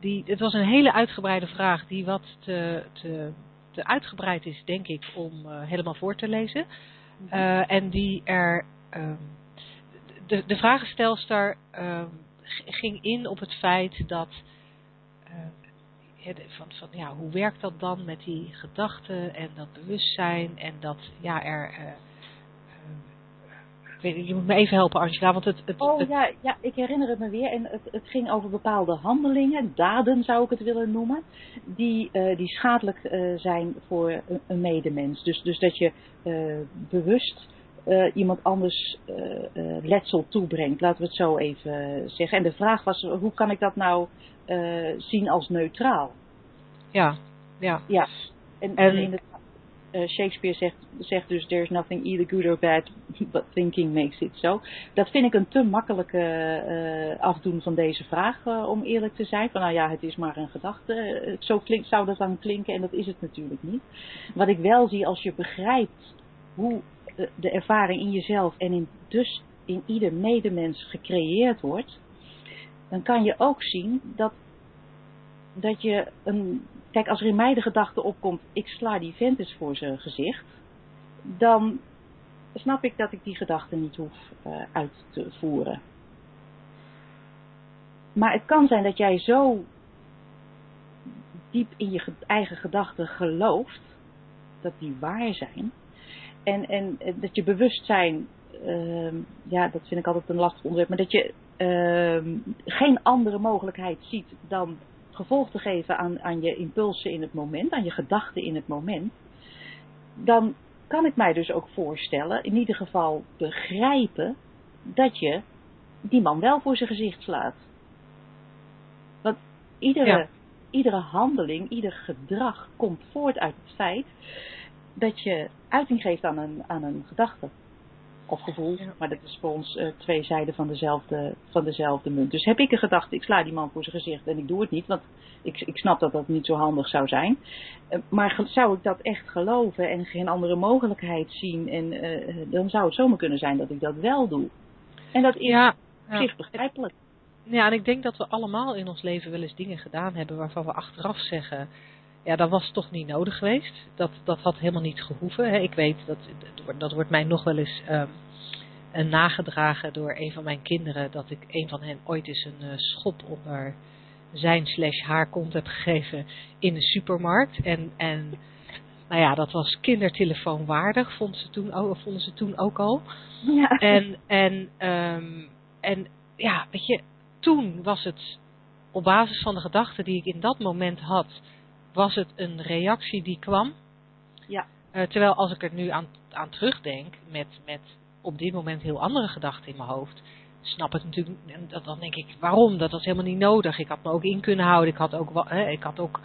die, het was een hele uitgebreide vraag die wat te, te, te uitgebreid is, denk ik, om eh, helemaal voor te lezen. Eh, en die er. ehm, de, de vragenstelster ehm, ging in op het feit dat. de- van, van, ja, hoe werkt dat dan met die gedachten en dat bewustzijn en dat ja, er. Weet, je moet me even helpen, Angela, want het. het, Oh het- ja, ja, ik herinner het me weer. En het, het ging over bepaalde handelingen, daden zou ik het willen noemen, die, eh, die schadelijk eh, zijn voor een, een medemens. Dus, dus dat je eh, bewust iemand anders letsel toebrengt, laten we het zo even zeggen. En de vraag was, hoe kan ik dat nou zien als neutraal? ja, ja, Ja, en, En- in het, eh, Shakespeare zegt, zegt dus: There's nothing either good or bad, but thinking makes it so. Dat vind ik een te makkelijke eh, afdoen van deze vraag, eh, om eerlijk te zijn. Van nou ja, het is maar een gedachte. Zo klinkt, zou dat dan klinken en dat is het natuurlijk niet. Wat ik wel zie als je begrijpt hoe de ervaring in jezelf en in, dus in ieder medemens gecreëerd wordt, dan kan je ook zien dat, dat je een. Kijk, als er in mij de gedachte opkomt, ik sla die vent eens voor zijn gezicht, dan snap ik dat ik die gedachte niet hoef eh, uit te voeren. Maar het kan zijn dat jij zo diep in je ge- eigen gedachten gelooft dat die waar zijn. En, en eh, dat je bewustzijn, ehm, ja, dat vind ik altijd een lastig onderwerp, maar dat je ehm, geen andere mogelijkheid ziet dan gevolg te geven aan, aan je impulsen in het moment, aan je gedachten in het moment. Dan kan ik mij dus ook voorstellen, in ieder geval begrijpen, dat je die man wel voor zijn gezicht slaat. Want iedere, Ja. iedere handeling, ieder gedrag komt voort uit het feit dat je uiting geeft aan een, aan een gedachte. Of gevoel, maar dat is voor ons eh, twee zijden van dezelfde, van dezelfde munt. Dus heb ik een gedachte, ik sla die man voor zijn gezicht en ik doe het niet, want ik, ik snap dat dat niet zo handig zou zijn. Eh, maar zou ik dat echt geloven en geen andere mogelijkheid zien, en, eh, dan zou het zomaar kunnen zijn dat ik dat wel doe. En dat is ja, op zich begrijpelijk. Ja, en ik denk dat we allemaal in ons leven wel eens dingen gedaan hebben waarvan we achteraf zeggen, ja, dat was toch niet nodig geweest. Dat, dat had helemaal niet gehoeven. Hè. Ik weet, dat, dat, wordt- mij nog wel eens eh, nagedragen door een van mijn kinderen, dat ik een van hen ooit eens een eh, schop onder zijn slash haar kont heb gegeven in de supermarkt. En, en nou ja, dat was kindertelefoon waardig, vonden ze toen, ook- vonden ze toen ook al. Ja. En, en, ehm, en ja, weet je, toen was het op basis van de gedachten die ik in dat moment had, was het een reactie die kwam. Ja. Eh, terwijl als ik er nu aan, aan terugdenk, met, met op dit moment heel andere gedachten in mijn hoofd, snap het natuurlijk, en dan denk ik, waarom? Dat was helemaal niet nodig. Ik had me ook in kunnen houden, ik had ook, hè, ik had ook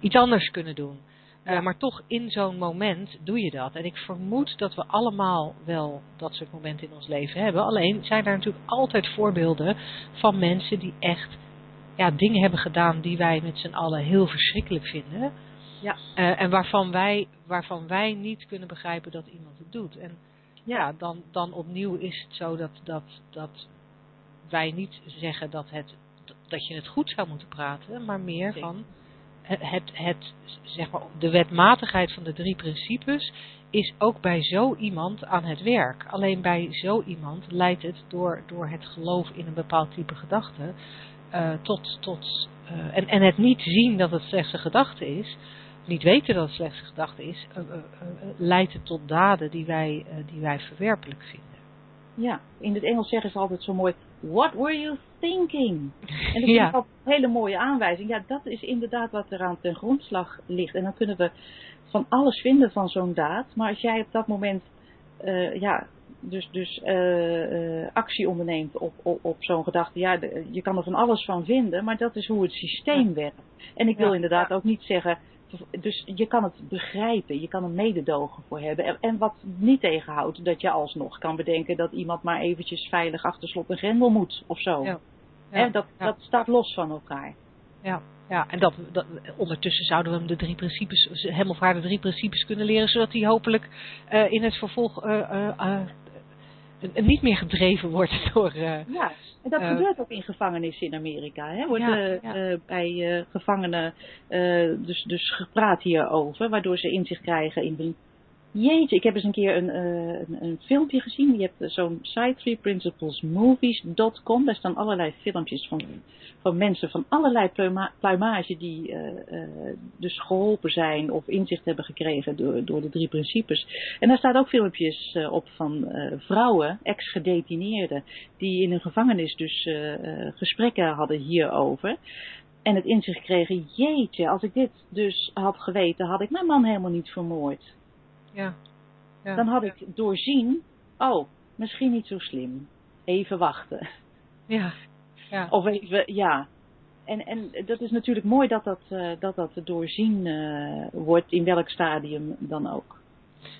iets anders kunnen doen. Eh, maar toch in zo'n moment doe je dat. En ik vermoed dat we allemaal wel dat soort momenten in ons leven hebben. Alleen zijn er natuurlijk altijd voorbeelden van mensen die echt ja, dingen hebben gedaan die wij met z'n allen heel verschrikkelijk vinden. Ja. Eh, en waarvan wij, waarvan wij niet kunnen begrijpen dat iemand het doet. En ja, dan, dan opnieuw is het zo dat, dat, dat wij niet zeggen dat, het, dat je het goed zou moeten praten, maar meer Zeker. van het, het, het, zeg maar, de wetmatigheid van de drie principes is ook bij zo iemand aan het werk. Alleen bij zo iemand leidt het door, door het geloof in een bepaald type gedachte eh, tot, tot eh, en, en het niet zien dat het slechts een gedachte is, niet weten dat het slechts een gedachte is, uh, leidt het tot daden die wij, die wij verwerpelijk vinden. Ja, in het Engels zeggen ze altijd zo mooi, what were you thinking? En dat is ja. een hele mooie aanwijzing. Ja, dat is inderdaad wat er aan ten grondslag ligt. En dan kunnen we van alles vinden van zo'n daad. Maar als jij op dat moment ja, dus, dus uh, actie onderneemt op, op, op zo'n gedachte. Ja, je kan er van alles van vinden, maar dat is hoe het systeem werkt. En ik wil inderdaad ook niet zeggen. Dus je kan het begrijpen, je kan er mededogen voor hebben. En wat niet tegenhoudt dat je alsnog kan bedenken dat iemand maar eventjes veilig achter slot en grendel moet of zo. Dat, dat staat los van elkaar. Ja, ja, en dat, dat, ondertussen zouden we hem de drie principes, hem of haar de drie principes kunnen leren, zodat hij hopelijk uh, in het vervolg uh, uh, niet meer gedreven wordt door... Uh, ja, en dat uh, gebeurt ook in gevangenissen in Amerika. Hè? Wordt ja, ja. Bij gevangenen dus, dus gepraat hierover, waardoor ze inzicht krijgen in Jeetje, ik heb eens een keer een, een, een filmpje gezien. Je hebt zo'n site, threeprinciplesmovies.com. Daar staan allerlei filmpjes van, van mensen van allerlei pluima, pluimage die uh, uh, dus geholpen zijn of inzicht hebben gekregen door, door de drie principes. En daar staan ook filmpjes uh, op van vrouwen, ex-gedetineerden, die in een gevangenis dus gesprekken hadden hierover. En het inzicht kregen, jeetje, als ik dit dus had geweten, had ik mijn man helemaal niet vermoord. Ja. ja. Dan had ik doorzien, oh, misschien niet zo slim. Even wachten. Ja. ja. Of even, ja. En, en dat is natuurlijk mooi dat dat, uh, dat, dat doorzien uh, wordt, in welk stadium dan ook.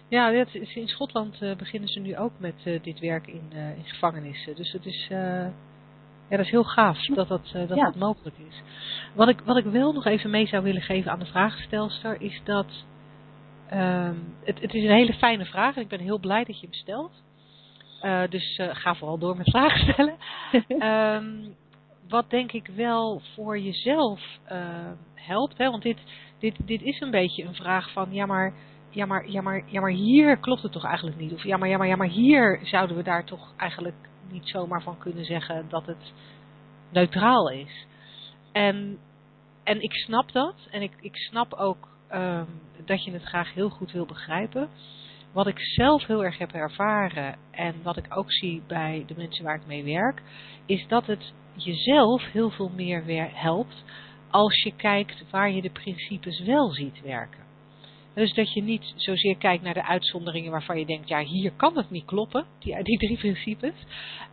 Ja, dat is, in Schotland uh, beginnen ze nu ook met dit werk in, in gevangenissen. Dus het is, ja, dat is heel gaaf dat dat, dat, ja. dat mogelijk is. Wat ik, wat ik wel nog even mee zou willen geven aan de vraagstelster is dat Um, het, het, is een hele fijne vraag en ik ben heel blij dat je hem stelt. Uh, dus uh, ga vooral door met vragen stellen. um, wat denk ik wel voor jezelf uh, helpt, hè, want dit, dit, dit is een beetje een vraag van, ja maar, ja, maar, ja, maar, ja maar hier klopt het toch eigenlijk niet? Of ja maar, ja, maar, ja maar hier zouden we daar toch eigenlijk niet zomaar van kunnen zeggen dat het neutraal is. En, en ik snap dat en ik, ik snap ook um, dat je het graag heel goed wil begrijpen. Wat ik zelf heel erg heb ervaren en wat ik ook zie bij de mensen waar ik mee werk, is dat het jezelf heel veel meer helpt als je kijkt waar je de principes wel ziet werken. Dus dat je niet zozeer kijkt naar de uitzonderingen waarvan je denkt, ja hier kan het niet kloppen, die, die drie principes.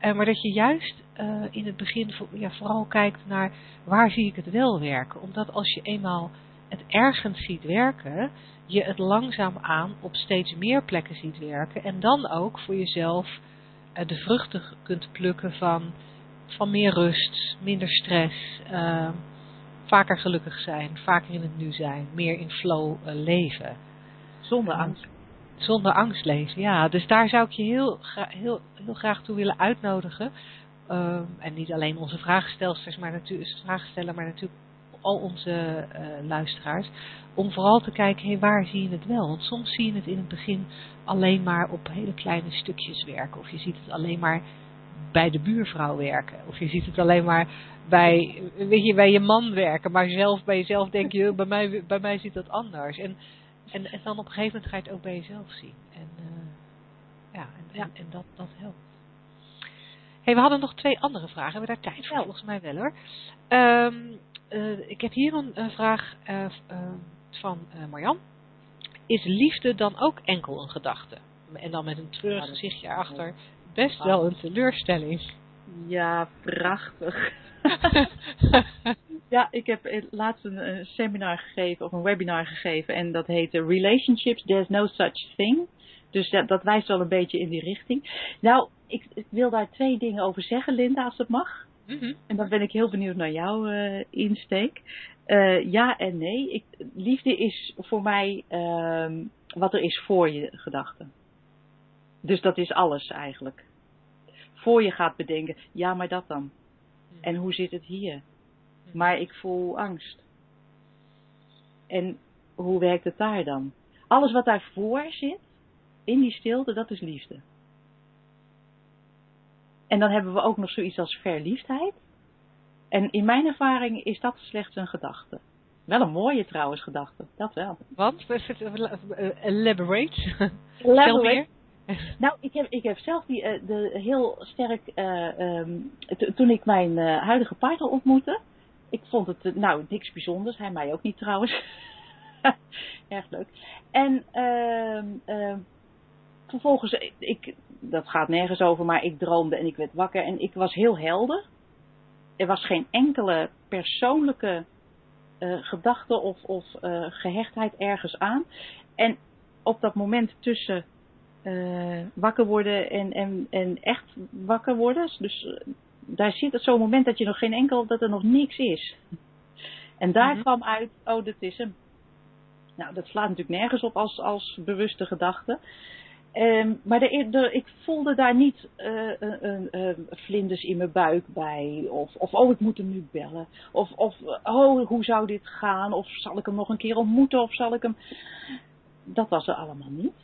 Uh, maar dat je juist uh, in het begin ja, vooral kijkt naar waar zie ik het wel werken. Omdat als je eenmaal het ergens ziet werken, je het langzaam aan op steeds meer plekken ziet werken en dan ook voor jezelf uh, de vruchten kunt plukken van, van meer rust, minder stress, uh, vaker gelukkig zijn, vaker in het nu zijn, meer in flow uh, leven. Zonder angst. Zonder angst leven, ja. Dus daar zou ik je heel, heel, heel graag toe willen uitnodigen. Uh, en niet alleen onze vraagstelsters, maar natuurlijk, maar natuurlijk al onze uh, luisteraars, om vooral te kijken, hey, waar zie je het wel? Want soms zie je het in het begin alleen maar op hele kleine stukjes werken. Of je ziet het alleen maar bij de buurvrouw werken. Of je ziet het alleen maar bij, weet je, bij je man werken. Maar zelf bij jezelf denk je, bij mij, bij mij ziet dat anders. En, en, en dan op een gegeven moment ga je het ook bij jezelf zien. En, uh, ja, en, ja. en, dat, dat helpt. Hey, we hadden nog twee andere vragen. Hebben we daar tijd voor? Volgens mij wel hoor. Um, uh, ik heb hier een, een vraag uh, uh, van Marjan. Is liefde dan ook enkel een gedachte? En dan met een treurig ja, gezichtje erachter. Best wel een teleurstelling. Ja, prachtig. ja, ik heb laatst een, een, seminar gegeven of een webinar gegeven en dat heette Relationships, There's No Such Thing. Dus dat, dat wijst wel een beetje in die richting. Nou, ik, ik wil daar twee dingen over zeggen, Linda, als het mag. Mm-hmm. En dan ben ik heel benieuwd naar jouw uh, insteek. Uh, ja en nee. Ik, liefde is voor mij uh, wat er is voor je gedachten. Dus dat is alles eigenlijk. Voor je gaat bedenken, ja maar dat dan. Mm-hmm. En hoe zit het hier? Mm-hmm. Maar ik voel angst. En hoe werkt het daar dan? Alles wat daarvoor zit, in die stilte, dat is liefde. En dan hebben we ook nog zoiets als verliefdheid. En in mijn ervaring is dat slechts een gedachte. Wel een mooie trouwens gedachte, dat wel. Want? Elaborate. Elaborate. Nou, ik heb, ik heb zelf die, uh, de, heel sterk, uh, um, toen ik mijn uh, huidige partner ontmoette, ik vond het, nou, niks bijzonders, hij mij ook niet trouwens. Erg leuk. En ehm, vervolgens, ik, dat gaat nergens over, maar ik droomde en ik werd wakker en ik was heel helder. Er was geen enkele persoonlijke gedachte of, of gehechtheid ergens aan. En op dat moment tussen uh, wakker worden en, en, en echt wakker worden. Dus daar zit zo'n moment dat je nog geen enkel, dat er nog niks is. En daar mm-hmm. kwam uit, oh, dat is hem. Nou, dat slaat natuurlijk nergens op als, als bewuste gedachte. Um, maar de, de, ik voelde daar niet uh, uh, vlinders in mijn buik bij. Of, of, oh, ik moet hem nu bellen. Of, of, oh, hoe zou dit gaan? Of zal ik hem nog een keer ontmoeten? Of zal ik hem. Dat was er allemaal niet.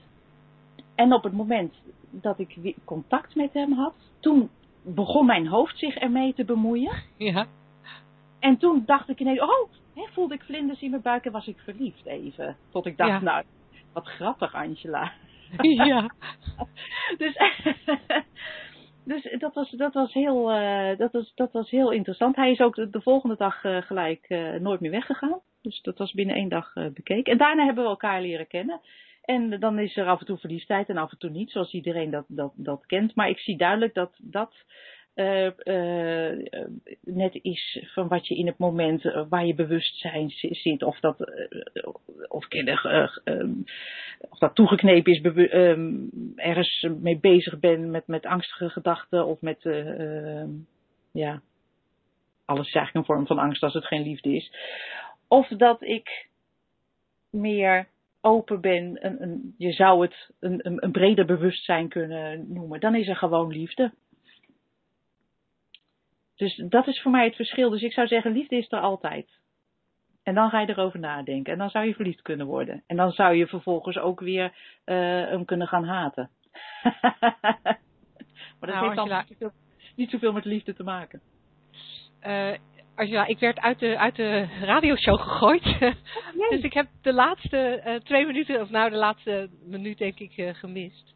En op het moment dat ik contact met hem had, toen begon mijn hoofd zich ermee te bemoeien. Ja. En toen dacht ik ineens, oh, hè, voelde ik vlinders in mijn buik en was ik verliefd even. Tot ik dacht, ja. nou, wat grappig Angela. Ja. dus, dus dat was, dat, was heel, uh, dat, was, dat was heel interessant. Hij is ook de, de volgende dag uh, gelijk uh, nooit meer weggegaan. Dus dat was binnen één dag bekeken. En daarna hebben we elkaar leren kennen. En dan is er af en toe verliefdheid en af en toe niet, zoals iedereen dat, dat, dat kent. Maar ik zie duidelijk dat dat uh, uh, net is van wat je in het moment uh, waar je bewustzijn zit. Of dat, of, of dat toegeknepen is, um, ergens mee bezig ben met, met angstige gedachten of met, ja, alles is eigenlijk een vorm van angst als het geen liefde is. Of dat ik meer open ben, een, een, je zou het een, een breder bewustzijn kunnen noemen, dan is er gewoon liefde. Dus dat is voor mij het verschil. Dus ik zou zeggen, liefde is er altijd. En dan ga je erover nadenken. En dan zou je verliefd kunnen worden. En dan zou je vervolgens ook weer uh, hem kunnen gaan haten. maar dat nou, heeft dan niet, zoveel, niet zoveel met liefde te maken. Uh, ik werd uit de, uit de radioshow gegooid. Oh, dus ik heb de laatste uh, twee minuten, of nou de laatste minuut denk ik, uh, gemist.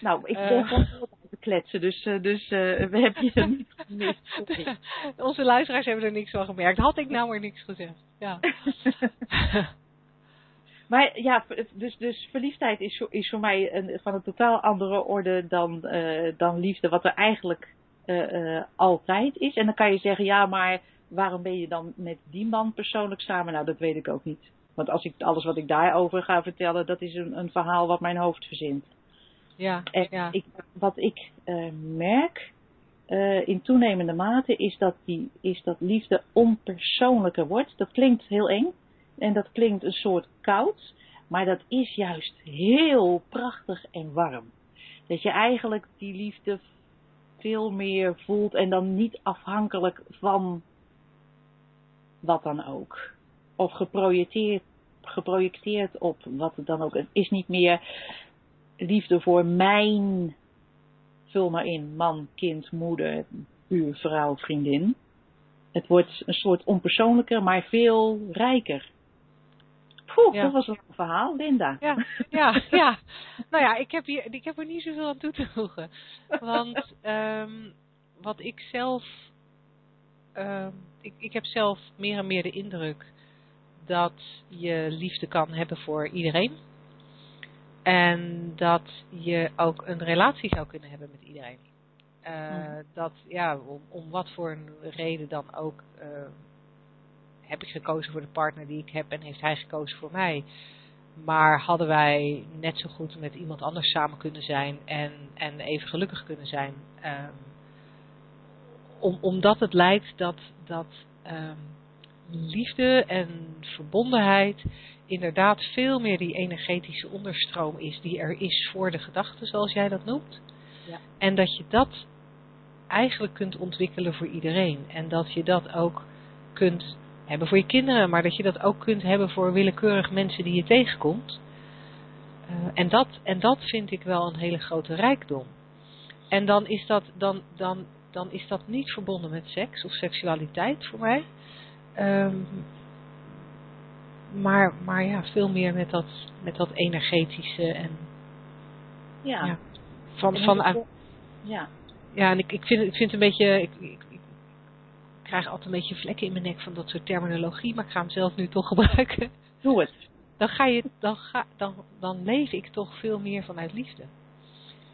Nou, ik ben uh, gewoon te kletsen, dus, dus we hebben je niet gemist. Onze luisteraars hebben er niks van gemerkt. Had ik nou maar niks gezegd. Ja. maar ja, dus, dus verliefdheid is, is voor mij een, van een totaal andere orde dan, dan liefde, wat er eigenlijk altijd is. En dan kan je zeggen, ja, maar waarom ben je dan met die man persoonlijk samen? Nou, dat weet ik ook niet. Want als ik alles wat ik daarover ga vertellen, dat is een, een verhaal wat mijn hoofd verzint. Ja, en ja. Ik, wat ik uh, merk uh, in toenemende mate is dat, die, is dat liefde onpersoonlijker wordt. Dat klinkt heel eng en dat klinkt een soort koud, maar dat is juist heel prachtig en warm. Dat je eigenlijk die liefde veel meer voelt en dan niet afhankelijk van wat dan ook. Of geprojecteerd, geprojecteerd op wat het dan ook. Het is niet meer liefde voor mijn, vul maar in, man, kind, moeder, buurvrouw, vriendin. Het wordt een soort onpersoonlijker, maar veel rijker. Poeh, ja. dat was een verhaal, Linda. Ja, ja, ja. Nou ja, ik heb, hier, ik heb er niet zoveel aan toe te voegen. Want um, wat ik zelf uh, ik, ik heb zelf meer en meer de indruk dat je liefde kan hebben voor iedereen. En dat je ook een relatie zou kunnen hebben met iedereen. Uh, Dat, ja, om, om, wat voor een reden dan ook, uh, heb ik gekozen voor de partner die ik heb en heeft hij gekozen voor mij. Maar hadden wij net zo goed met iemand anders samen kunnen zijn en, en even gelukkig kunnen zijn. Uh, om, omdat het lijkt dat, dat um, liefde en verbondenheid inderdaad veel meer die energetische onderstroom is die er is voor de gedachte, zoals jij dat noemt. Ja. En dat je dat eigenlijk kunt ontwikkelen voor iedereen. En dat je dat ook kunt hebben voor je kinderen, maar dat je dat ook kunt hebben voor willekeurig mensen die je tegenkomt. Uh, en, dat, en dat vind ik wel een hele grote rijkdom. En dan is dat, dan, dan dan is dat niet verbonden met seks of seksualiteit voor mij. Um, maar, maar ja, veel meer met dat, met dat energetische en Ja. ja, van, En van ja. ja, en ik, ik vind, ik vind het een beetje, ik, ik, ik krijg altijd een beetje vlekken in mijn nek van dat soort terminologie, maar ik ga hem zelf nu toch gebruiken. Doe het. Dan ga je, dan ga, dan, dan leef ik toch veel meer vanuit liefde.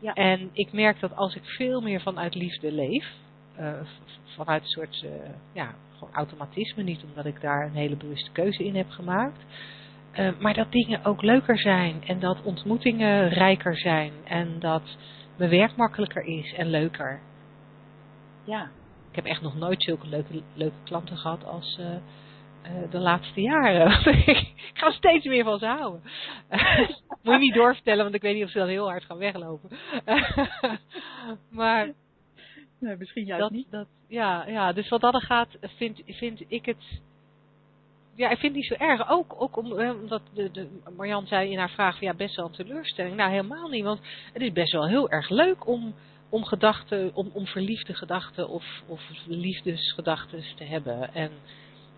Ja. En ik merk dat als ik veel meer vanuit liefde leef, eh, vanuit een soort, eh, ja, gewoon automatisme, niet omdat ik daar een hele bewuste keuze in heb gemaakt, eh, maar dat dingen ook leuker zijn en dat ontmoetingen rijker zijn en dat mijn werk makkelijker is en leuker. Ja. Ik heb echt nog nooit zulke leuke, leuke klanten gehad als eh, eh, de laatste jaren. ik ga steeds meer van ze houden. Moet je niet doorvertellen, want ik weet niet of ze dan heel hard gaan weglopen. maar Nee, misschien juist dat, niet. dat, ja, ja, dus wat dat er gaat, vind, vind ik het. Ja, ik vind het niet zo erg. Ook, ook om, omdat de, de, Marjan zei in haar vraag: van, ja, best wel een teleurstelling. Nou, helemaal niet. Want het is best wel heel erg leuk om, om gedachten, om, om verliefde gedachten of, of liefdesgedachten te hebben. En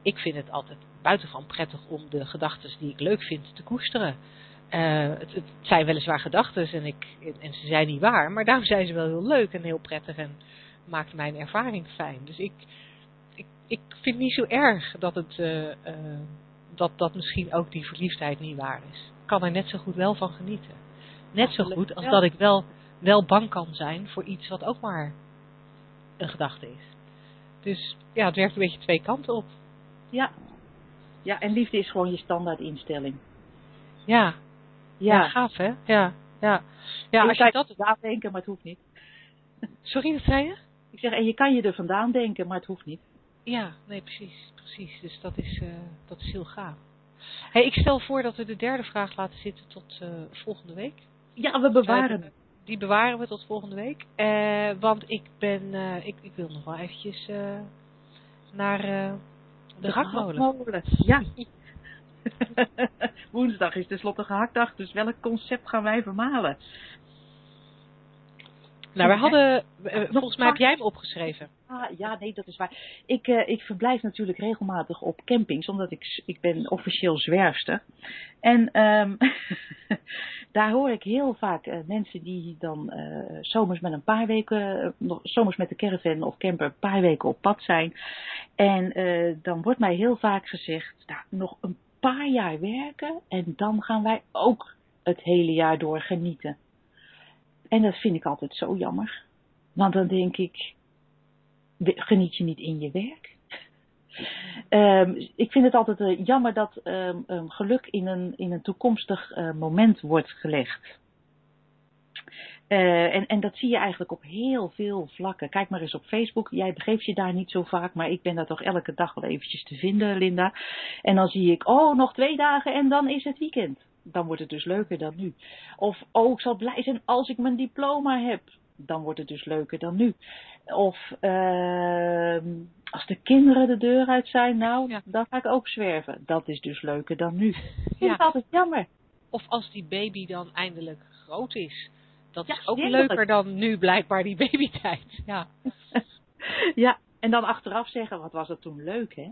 ik vind het altijd buitengewoon prettig om de gedachten die ik leuk vind te koesteren. Eh, het, het zijn weliswaar gedachten en, ik, en ze zijn niet waar, maar daarom zijn ze wel heel leuk en heel prettig en maakt mijn ervaring fijn. Dus ik, ik, ik vind niet zo erg dat, het, eh, eh, dat, dat misschien ook die verliefdheid niet waar is. Ik kan er net zo goed wel van genieten. Net zo goed als dat ik wel, wel bang kan zijn voor iets wat ook maar een gedachte is. Dus ja, het werkt een beetje twee kanten op. Ja. Ja, en liefde is gewoon je standaard instelling. Ja, ja. Ja. gaaf hè? Ja, ja. ja als je dat... vandaan denken, maar het hoeft niet. Sorry, wat zei je? Ik zeg, en je kan je er vandaan denken, maar het hoeft niet. Ja, nee, precies. precies. Dus dat is, eh, dat is heel gaaf. Hey, ik stel voor dat we de derde vraag laten zitten tot eh, volgende week. Ja, we bewaren het. Die bewaren we tot volgende week. Eh, want ik ben, eh, ik, ik wil nog wel eventjes eh, naar eh, de gehaktmolen. gehaktmolen. Ja. Woensdag is tenslotte gehaktdag, dus welk concept gaan wij vermalen? Nou, we hadden, eh, volgens mij heb jij hem opgeschreven. Ah, ja, nee, dat is waar. Ik, eh, ik verblijf natuurlijk regelmatig op campings, omdat ik, ik ben officieel zwerfster. En ehm, daar hoor ik heel vaak eh, mensen die dan zomers met een paar weken, nog zomers met de caravan of camper een paar weken op pad zijn. En dan wordt mij heel vaak gezegd, nou, nog een paar jaar werken en dan gaan wij ook het hele jaar door genieten. En dat vind ik altijd zo jammer. Want dan denk ik, geniet je niet in je werk? Ehm, ik vind het altijd eh, jammer dat ehm, ehm, geluk in een, in een toekomstig eh, moment wordt gelegd. Eh, en, en dat zie je eigenlijk op heel veel vlakken. Kijk maar eens op Facebook. Jij begeeft je daar niet zo vaak, maar ik ben daar toch elke dag wel eventjes te vinden, Linda. En dan zie ik, oh, nog twee dagen en dan is het weekend. Dan wordt het dus leuker dan nu. Of, oh, ik zal blij zijn als ik mijn diploma heb. Dan wordt het dus leuker dan nu. Of ehm, als de kinderen de deur uit zijn, nou, Ja. dan ga ik ook zwerven. Dat is dus leuker dan nu. Vind Ja. het altijd jammer. Of als die baby dan eindelijk groot is. Dat Ja, is ook leuker dan nu blijkbaar die babytijd. Ja, ja, en dan achteraf zeggen, wat was het toen leuk, hè?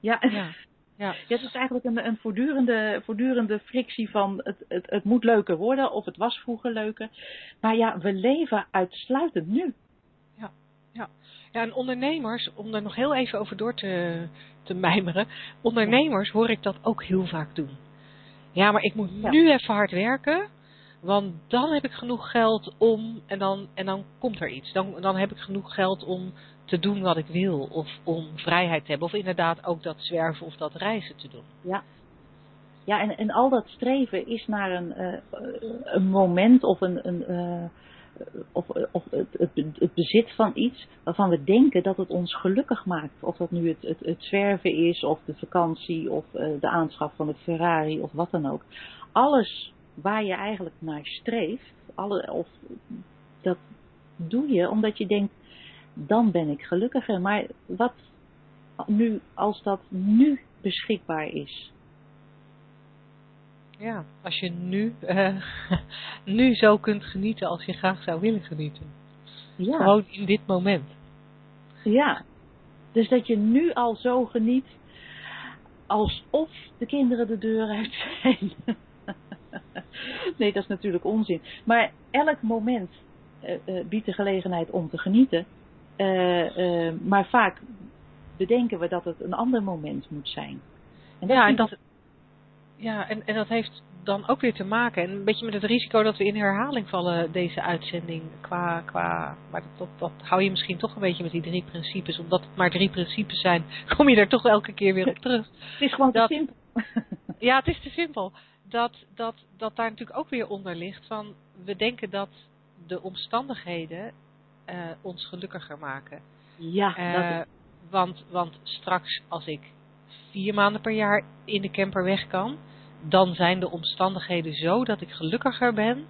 Ja, ja, ja. Ja, het is eigenlijk een, een voortdurende, voortdurende frictie van het, het, het moet leuker worden of het was vroeger leuker. Maar ja, we leven uitsluitend nu. Ja, en ondernemers, om er nog heel even over door te, te mijmeren. Ondernemers hoor ik dat ook heel vaak doen. Ja, maar ik moet Ja. nu even hard werken. Want dan heb ik genoeg geld om. En dan, en dan komt er iets. Dan, dan heb ik genoeg geld om te doen wat ik wil. Of om vrijheid te hebben. Of inderdaad ook dat zwerven of dat reizen te doen. Ja, ja en, en al dat streven is naar een, eh, een moment of, een, een, eh, of, of het, het, bezit van iets waarvan we denken dat het ons gelukkig maakt. Of dat nu het, het, zwerven is, of de vakantie, of eh, de aanschaf van het Ferrari, of wat dan ook. Alles waar je eigenlijk naar streeft, alle, of, dat doe je omdat je denkt, dan ben ik gelukkiger. Maar wat nu, als dat nu beschikbaar is? Ja, als je nu, eh, nu zo kunt genieten als je graag zou willen genieten. Ja. Gewoon in dit moment. Ja. Dus dat je nu al zo geniet. alsof de kinderen de deur uit zijn. nee, dat is natuurlijk onzin. Maar elk moment uh, biedt de gelegenheid om te genieten. Uh, maar vaak bedenken we dat het een ander moment moet zijn. En ja, en dat, ja en, en dat heeft dan ook weer te maken. En een beetje met het risico dat we in herhaling vallen, deze uitzending. Qua, qua, maar dat, dat, hou je misschien toch een beetje met die drie principes. Omdat het maar drie principes zijn, kom je er toch elke keer weer op terug. het is gewoon dat, te simpel. ja, het is te simpel. Dat, dat, dat daar natuurlijk ook weer onder ligt van, we denken dat de omstandigheden uh, ons gelukkiger maken. Ja, uh, dat... want, want straks als ik vier maanden per jaar in de camper weg kan, dan zijn de omstandigheden zo dat ik gelukkiger ben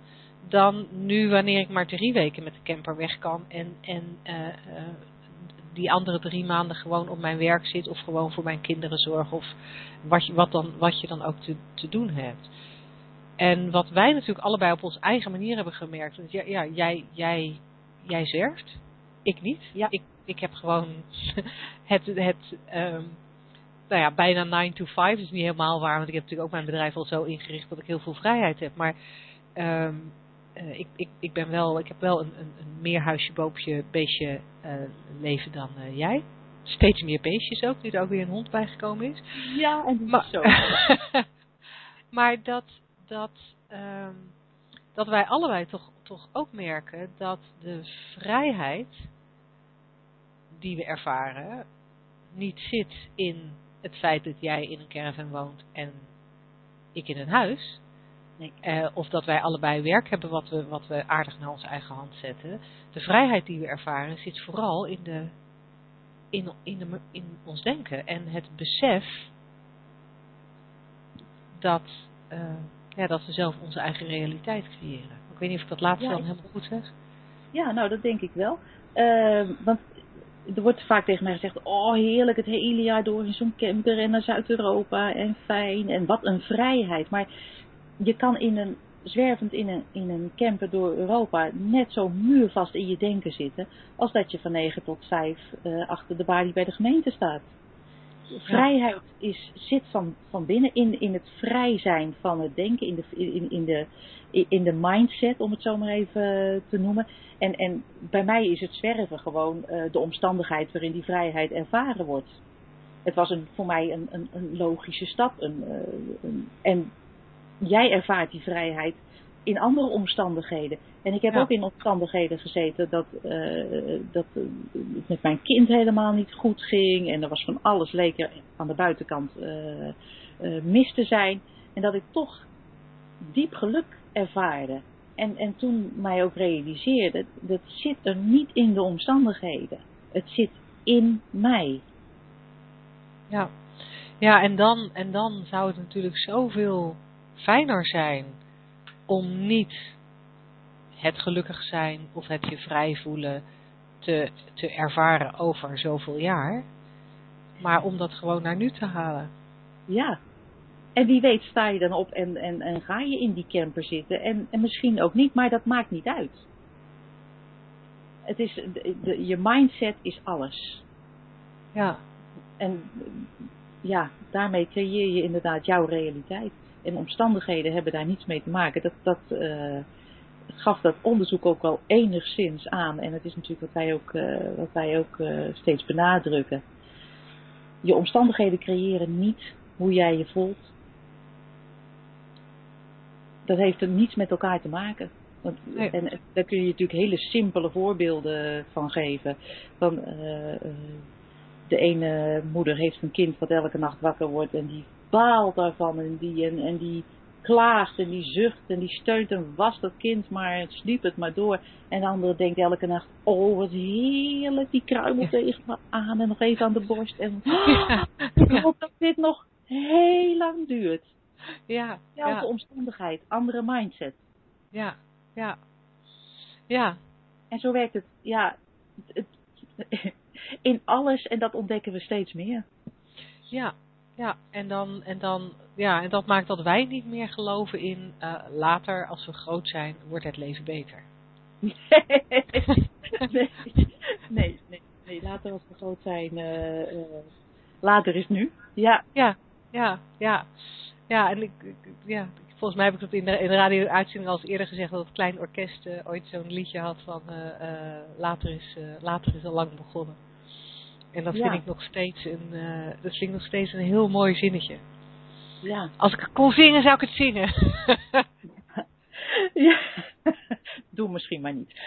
dan nu wanneer ik maar drie weken met de camper weg kan en, en uh, uh, die andere drie maanden gewoon op mijn werk zit of gewoon voor mijn kinderen zorg of wat je, wat dan, wat je dan ook te, te doen hebt. En wat wij natuurlijk allebei op onze eigen manier hebben gemerkt, ja, ja jij, jij, jij zwerft, ik niet. Ja. Ik, ik heb gewoon het, het um, nou ja, bijna 9 to 5 is niet helemaal waar, want ik heb natuurlijk ook mijn bedrijf al zo ingericht dat ik heel veel vrijheid heb. Maar um, uh, ik, ik, ik, ben wel, ik heb wel een, een, een meer huisje, boompje, beestje uh, leven dan uh, jij. Steeds meer beestjes ook, nu er ook weer een hond bijgekomen is. Ja, en maar, zo. maar dat, dat, um, dat wij allebei toch, toch ook merken dat de vrijheid die we ervaren niet zit in het feit dat jij in een caravan woont en ik in een huis. Nee. Uh, of dat wij allebei werk hebben wat we, wat we aardig naar onze eigen hand zetten. De vrijheid die we ervaren zit vooral in, de, in, in, de, in ons denken. En het besef dat, uh, ja, dat we zelf onze eigen realiteit creëren. Ik weet niet of ik dat laatste ja, dan helemaal goed zeg. Ja, nou dat denk ik wel. Uh, want er wordt vaak tegen mij gezegd, oh heerlijk, het hele jaar door in zo'n camper en naar Zuid-Europa en fijn en wat een vrijheid. Maar je kan in een, zwervend in een, in een camper door Europa net zo muurvast in je denken zitten, als dat je van 9 tot 5 uh, achter de balie bij de gemeente staat. Vrijheid is, zit van, van binnen in, het vrij zijn van het denken, in de, in, in, de, in de mindset, om het zo maar even te noemen. En, en bij mij is het zwerven gewoon uh, de omstandigheid waarin die vrijheid ervaren wordt. Het was een, voor mij een, een, een logische stap. Een, uh, een, en jij ervaart die vrijheid in andere omstandigheden. En ik heb ja. ook in omstandigheden gezeten dat, uh, dat het met mijn kind helemaal niet goed ging. En er was van alles leek er aan de buitenkant uh, mis te zijn. En dat ik toch diep geluk ervaarde. En, en toen mij ook realiseerde, dat zit er niet in de omstandigheden. Het zit in mij. Ja, ja en, dan, en dan zou het natuurlijk zoveel fijner zijn om niet het gelukkig zijn of het je vrij voelen te, te ervaren over zoveel jaar. Maar om dat gewoon naar nu te halen. Ja. En wie weet sta je dan op en, en, en ga je in die camper zitten. En, en misschien ook niet, maar dat maakt niet uit. Het is, de, de, je mindset is alles. Ja. En ja, daarmee creëer je inderdaad jouw realiteit. En omstandigheden hebben daar niets mee te maken. Dat, dat uh, gaf dat onderzoek ook wel enigszins aan. En het is natuurlijk wat wij ook, uh, wat wij ook uh, steeds benadrukken. Je omstandigheden creëren niet hoe jij je voelt. Dat heeft er niets met elkaar te maken. Want, nee. En daar kun je natuurlijk hele simpele voorbeelden van geven. Van, de ene moeder heeft een kind wat elke nacht wakker wordt en die baalt daarvan en die, en, en die klaagt en die zucht en die steunt en was dat kind maar sliep het maar door. En de andere denkt elke nacht, oh wat heerlijk, die kruimelt tegen me aan en nog even aan de borst. En oh, ik hoop dat dit nog heel lang duurt. Ja. Elke ja. omstandigheid, andere mindset. Ja, ja. Ja. En zo werkt het, ja, het, in alles en dat ontdekken we steeds meer. Ja, ja, en dan, en dan, ja, en dat maakt dat wij niet meer geloven in uh, later, als we groot zijn, wordt het leven beter. nee, nee, nee, nee, later als we groot zijn, uh, uh, later is nu. Ja. Ja, ja, ja. Ja, en ik, ik- ja, volgens mij heb ik dat in de, in de radio-uitzending al eens eerder gezegd dat het Klein Orkest eh, ooit zo'n liedje had van eh, eh, later, is, eh, later is al lang begonnen. En dat Ja. vind ik nog steeds een, eh, dat vind ik nog steeds een heel mooi zinnetje. Ja. Als ik het kon zingen, zou ik het zingen. ja. Doe misschien maar niet.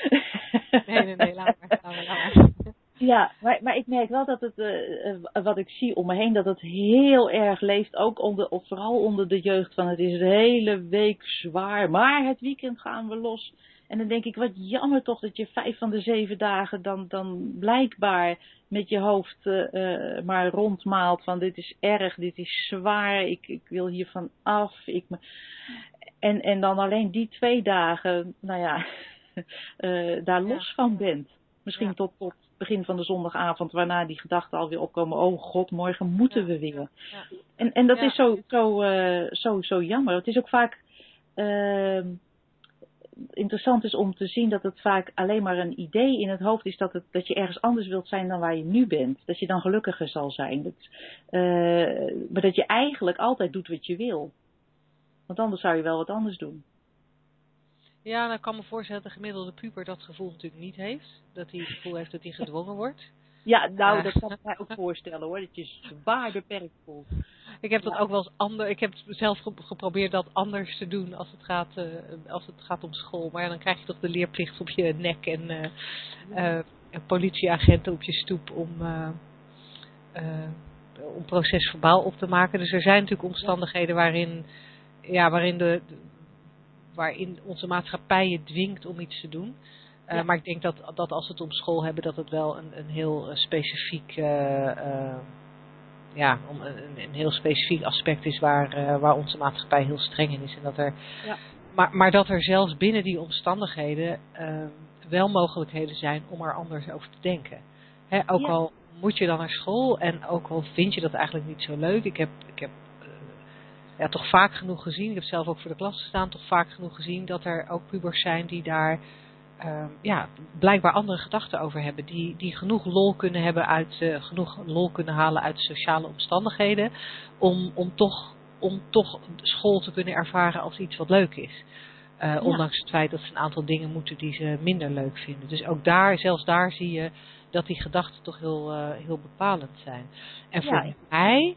nee, nee, nee, laat maar. Laat maar, laat maar. Ja, maar, maar ik merk wel dat het, eh, eh, wat ik zie om me heen, dat het heel erg leeft. Ook onder, of vooral onder de jeugd. Van het is de hele week zwaar, maar het weekend gaan we los. En dan denk ik, wat jammer toch dat je vijf van de zeven dagen dan, dan blijkbaar met je hoofd eh, eh, maar rondmaalt van dit is erg, dit is zwaar, ik, ik wil hiervan af. Ik me... en, en dan alleen die twee dagen, nou ja, eh, daar los van bent. Misschien Ja. tot, tot begin van de zondagavond, waarna die gedachten alweer opkomen. Oh god, morgen moeten we weer. Ja. En, en dat is zo, zo, zo, zo jammer. Het is ook vaak ehm, interessant is om te zien dat het vaak alleen maar een idee in het hoofd is dat, het, dat je ergens anders wilt zijn dan waar je nu bent. Dat je dan gelukkiger zal zijn. Eh, maar dat je eigenlijk altijd doet wat je wil. Want anders zou je wel wat anders doen. Ja, nou ik kan me voorstellen dat de gemiddelde puber dat gevoel natuurlijk niet heeft. Dat hij het gevoel heeft dat hij gedwongen wordt. Ja, nou, dat kan ik mij ook voorstellen hoor. Dat je zwaar beperkt voelt. Ik heb dat Ja. ook wel eens ander. Ik heb zelf ge- geprobeerd dat anders te doen als het gaat, eh, als het gaat om school. Maar ja, dan krijg je toch de leerplicht op je nek en eh, eh, politieagenten op je stoep om, om procesverbaal op te maken. Dus er zijn natuurlijk omstandigheden waarin, ja, waarin, de, de- waarin onze maatschappij je dwingt om iets te doen. Eh, Ja. Maar ik denk dat, dat als we het om school hebben, dat het wel een, een heel eh, specifiek, eh, ja, om een, een- heel specifiek aspect is waar, waar onze maatschappij heel streng in is. En dat er, Ja. maar, maar dat er zelfs binnen die omstandigheden wel mogelijkheden zijn om er anders over te denken. Hè, ook Ja. al moet je dan naar school en ook al vind je dat eigenlijk niet zo leuk. Ik heb, ik heb ja, toch vaak genoeg gezien, ik heb zelf ook voor de klas gestaan, toch vaak genoeg gezien dat er ook pubers zijn die daar ehm, ja, blijkbaar andere gedachten over hebben. Die, die genoeg lol kunnen hebben uit, eh, genoeg lol kunnen halen uit sociale omstandigheden. Om, om, toch, om toch school te kunnen ervaren als iets wat leuk is. Eh, Ondanks het feit dat ze een aantal dingen moeten die ze minder leuk vinden. Dus ook daar, zelfs daar zie je dat die gedachten toch heel, eh, heel bepalend zijn. En voor Ja. mij,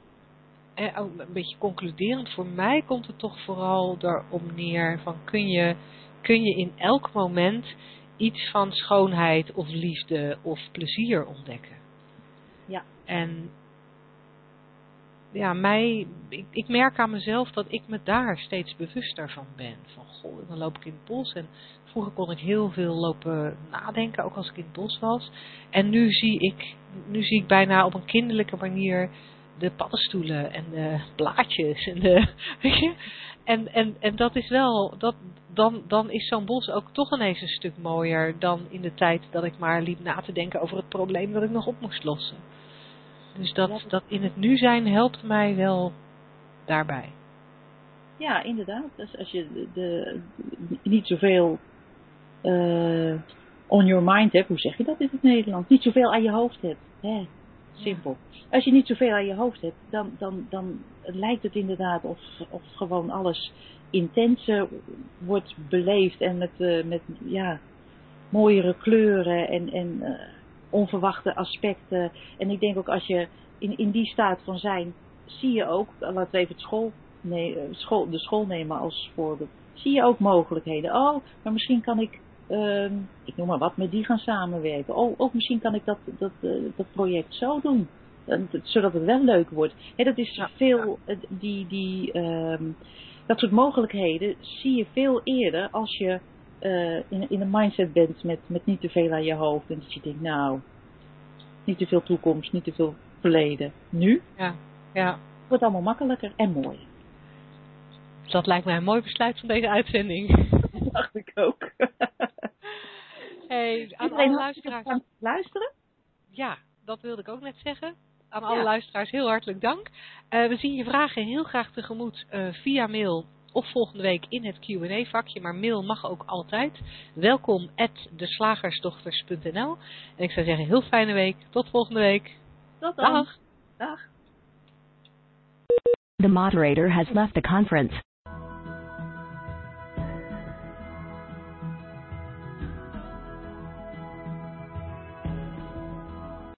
ook een beetje concluderend, voor mij komt het toch vooral daarom neer van kun je, kun je in elk moment iets van schoonheid of liefde of plezier ontdekken. Ja. En ja, mij, ik, ik merk aan mezelf dat ik me daar steeds bewuster van ben. Van goh, dan loop ik in het bos en vroeger kon ik heel veel lopen nadenken, ook als ik in het bos was. En nu zie ik, nu zie ik bijna op een kinderlijke manier de paddenstoelen en de blaadjes en de, weet je. En, en, en dat is wel, dat, dan, dan is zo'n bos ook toch ineens een stuk mooier dan in de tijd dat ik maar liep na te denken over het probleem dat ik nog op moest lossen. Dus dat, dat- in het nu zijn helpt mij wel daarbij. Ja, inderdaad. Dus als je de, de- niet zoveel eh, on your mind hebt, hoe zeg je dat in het Nederlands? Niet zoveel aan je hoofd hebt. Hè? Simpel. Als je niet zoveel aan je hoofd hebt, dan, dan, dan lijkt het inderdaad of, of gewoon alles intenser wordt beleefd en met, eh, met ja, mooiere kleuren en, en eh, onverwachte aspecten. En ik denk ook als je in, in die staat van zijn, zie je ook, laten we even het school, nee, eh, school, de school nemen als voorbeeld, zie je ook mogelijkheden. Oh, maar misschien kan ik, ehm, ik noem maar wat, met die gaan samenwerken. Oh, ook misschien kan ik dat, dat, eh, dat project zo doen. Eh, Zodat het wel leuk wordt. Dat is Ja, veel, eh, die, die, ehm, dat soort mogelijkheden zie je veel eerder als je eh, in, in een mindset bent met, met niet te veel aan je hoofd. En dat je denkt, nou, niet te veel toekomst, niet te veel verleden. Nu Ja, ja. wordt het allemaal makkelijker en mooi. Dat lijkt mij een mooi besluit van deze uitzending. Dat dacht ik ook. Hey, aan Iedereen alle luisteraars. luisteren. Ja, dat wilde ik ook net zeggen. Aan Ja. alle luisteraars heel hartelijk dank. Eh, we zien je vragen heel graag tegemoet eh, via mail of volgende week in het Q&A vakje. Maar mail mag ook altijd. Welkom at deslagersdochters.nl En ik zou zeggen heel fijne week. Tot volgende week. Tot dan. Dag. Dag. The moderator has left the conference.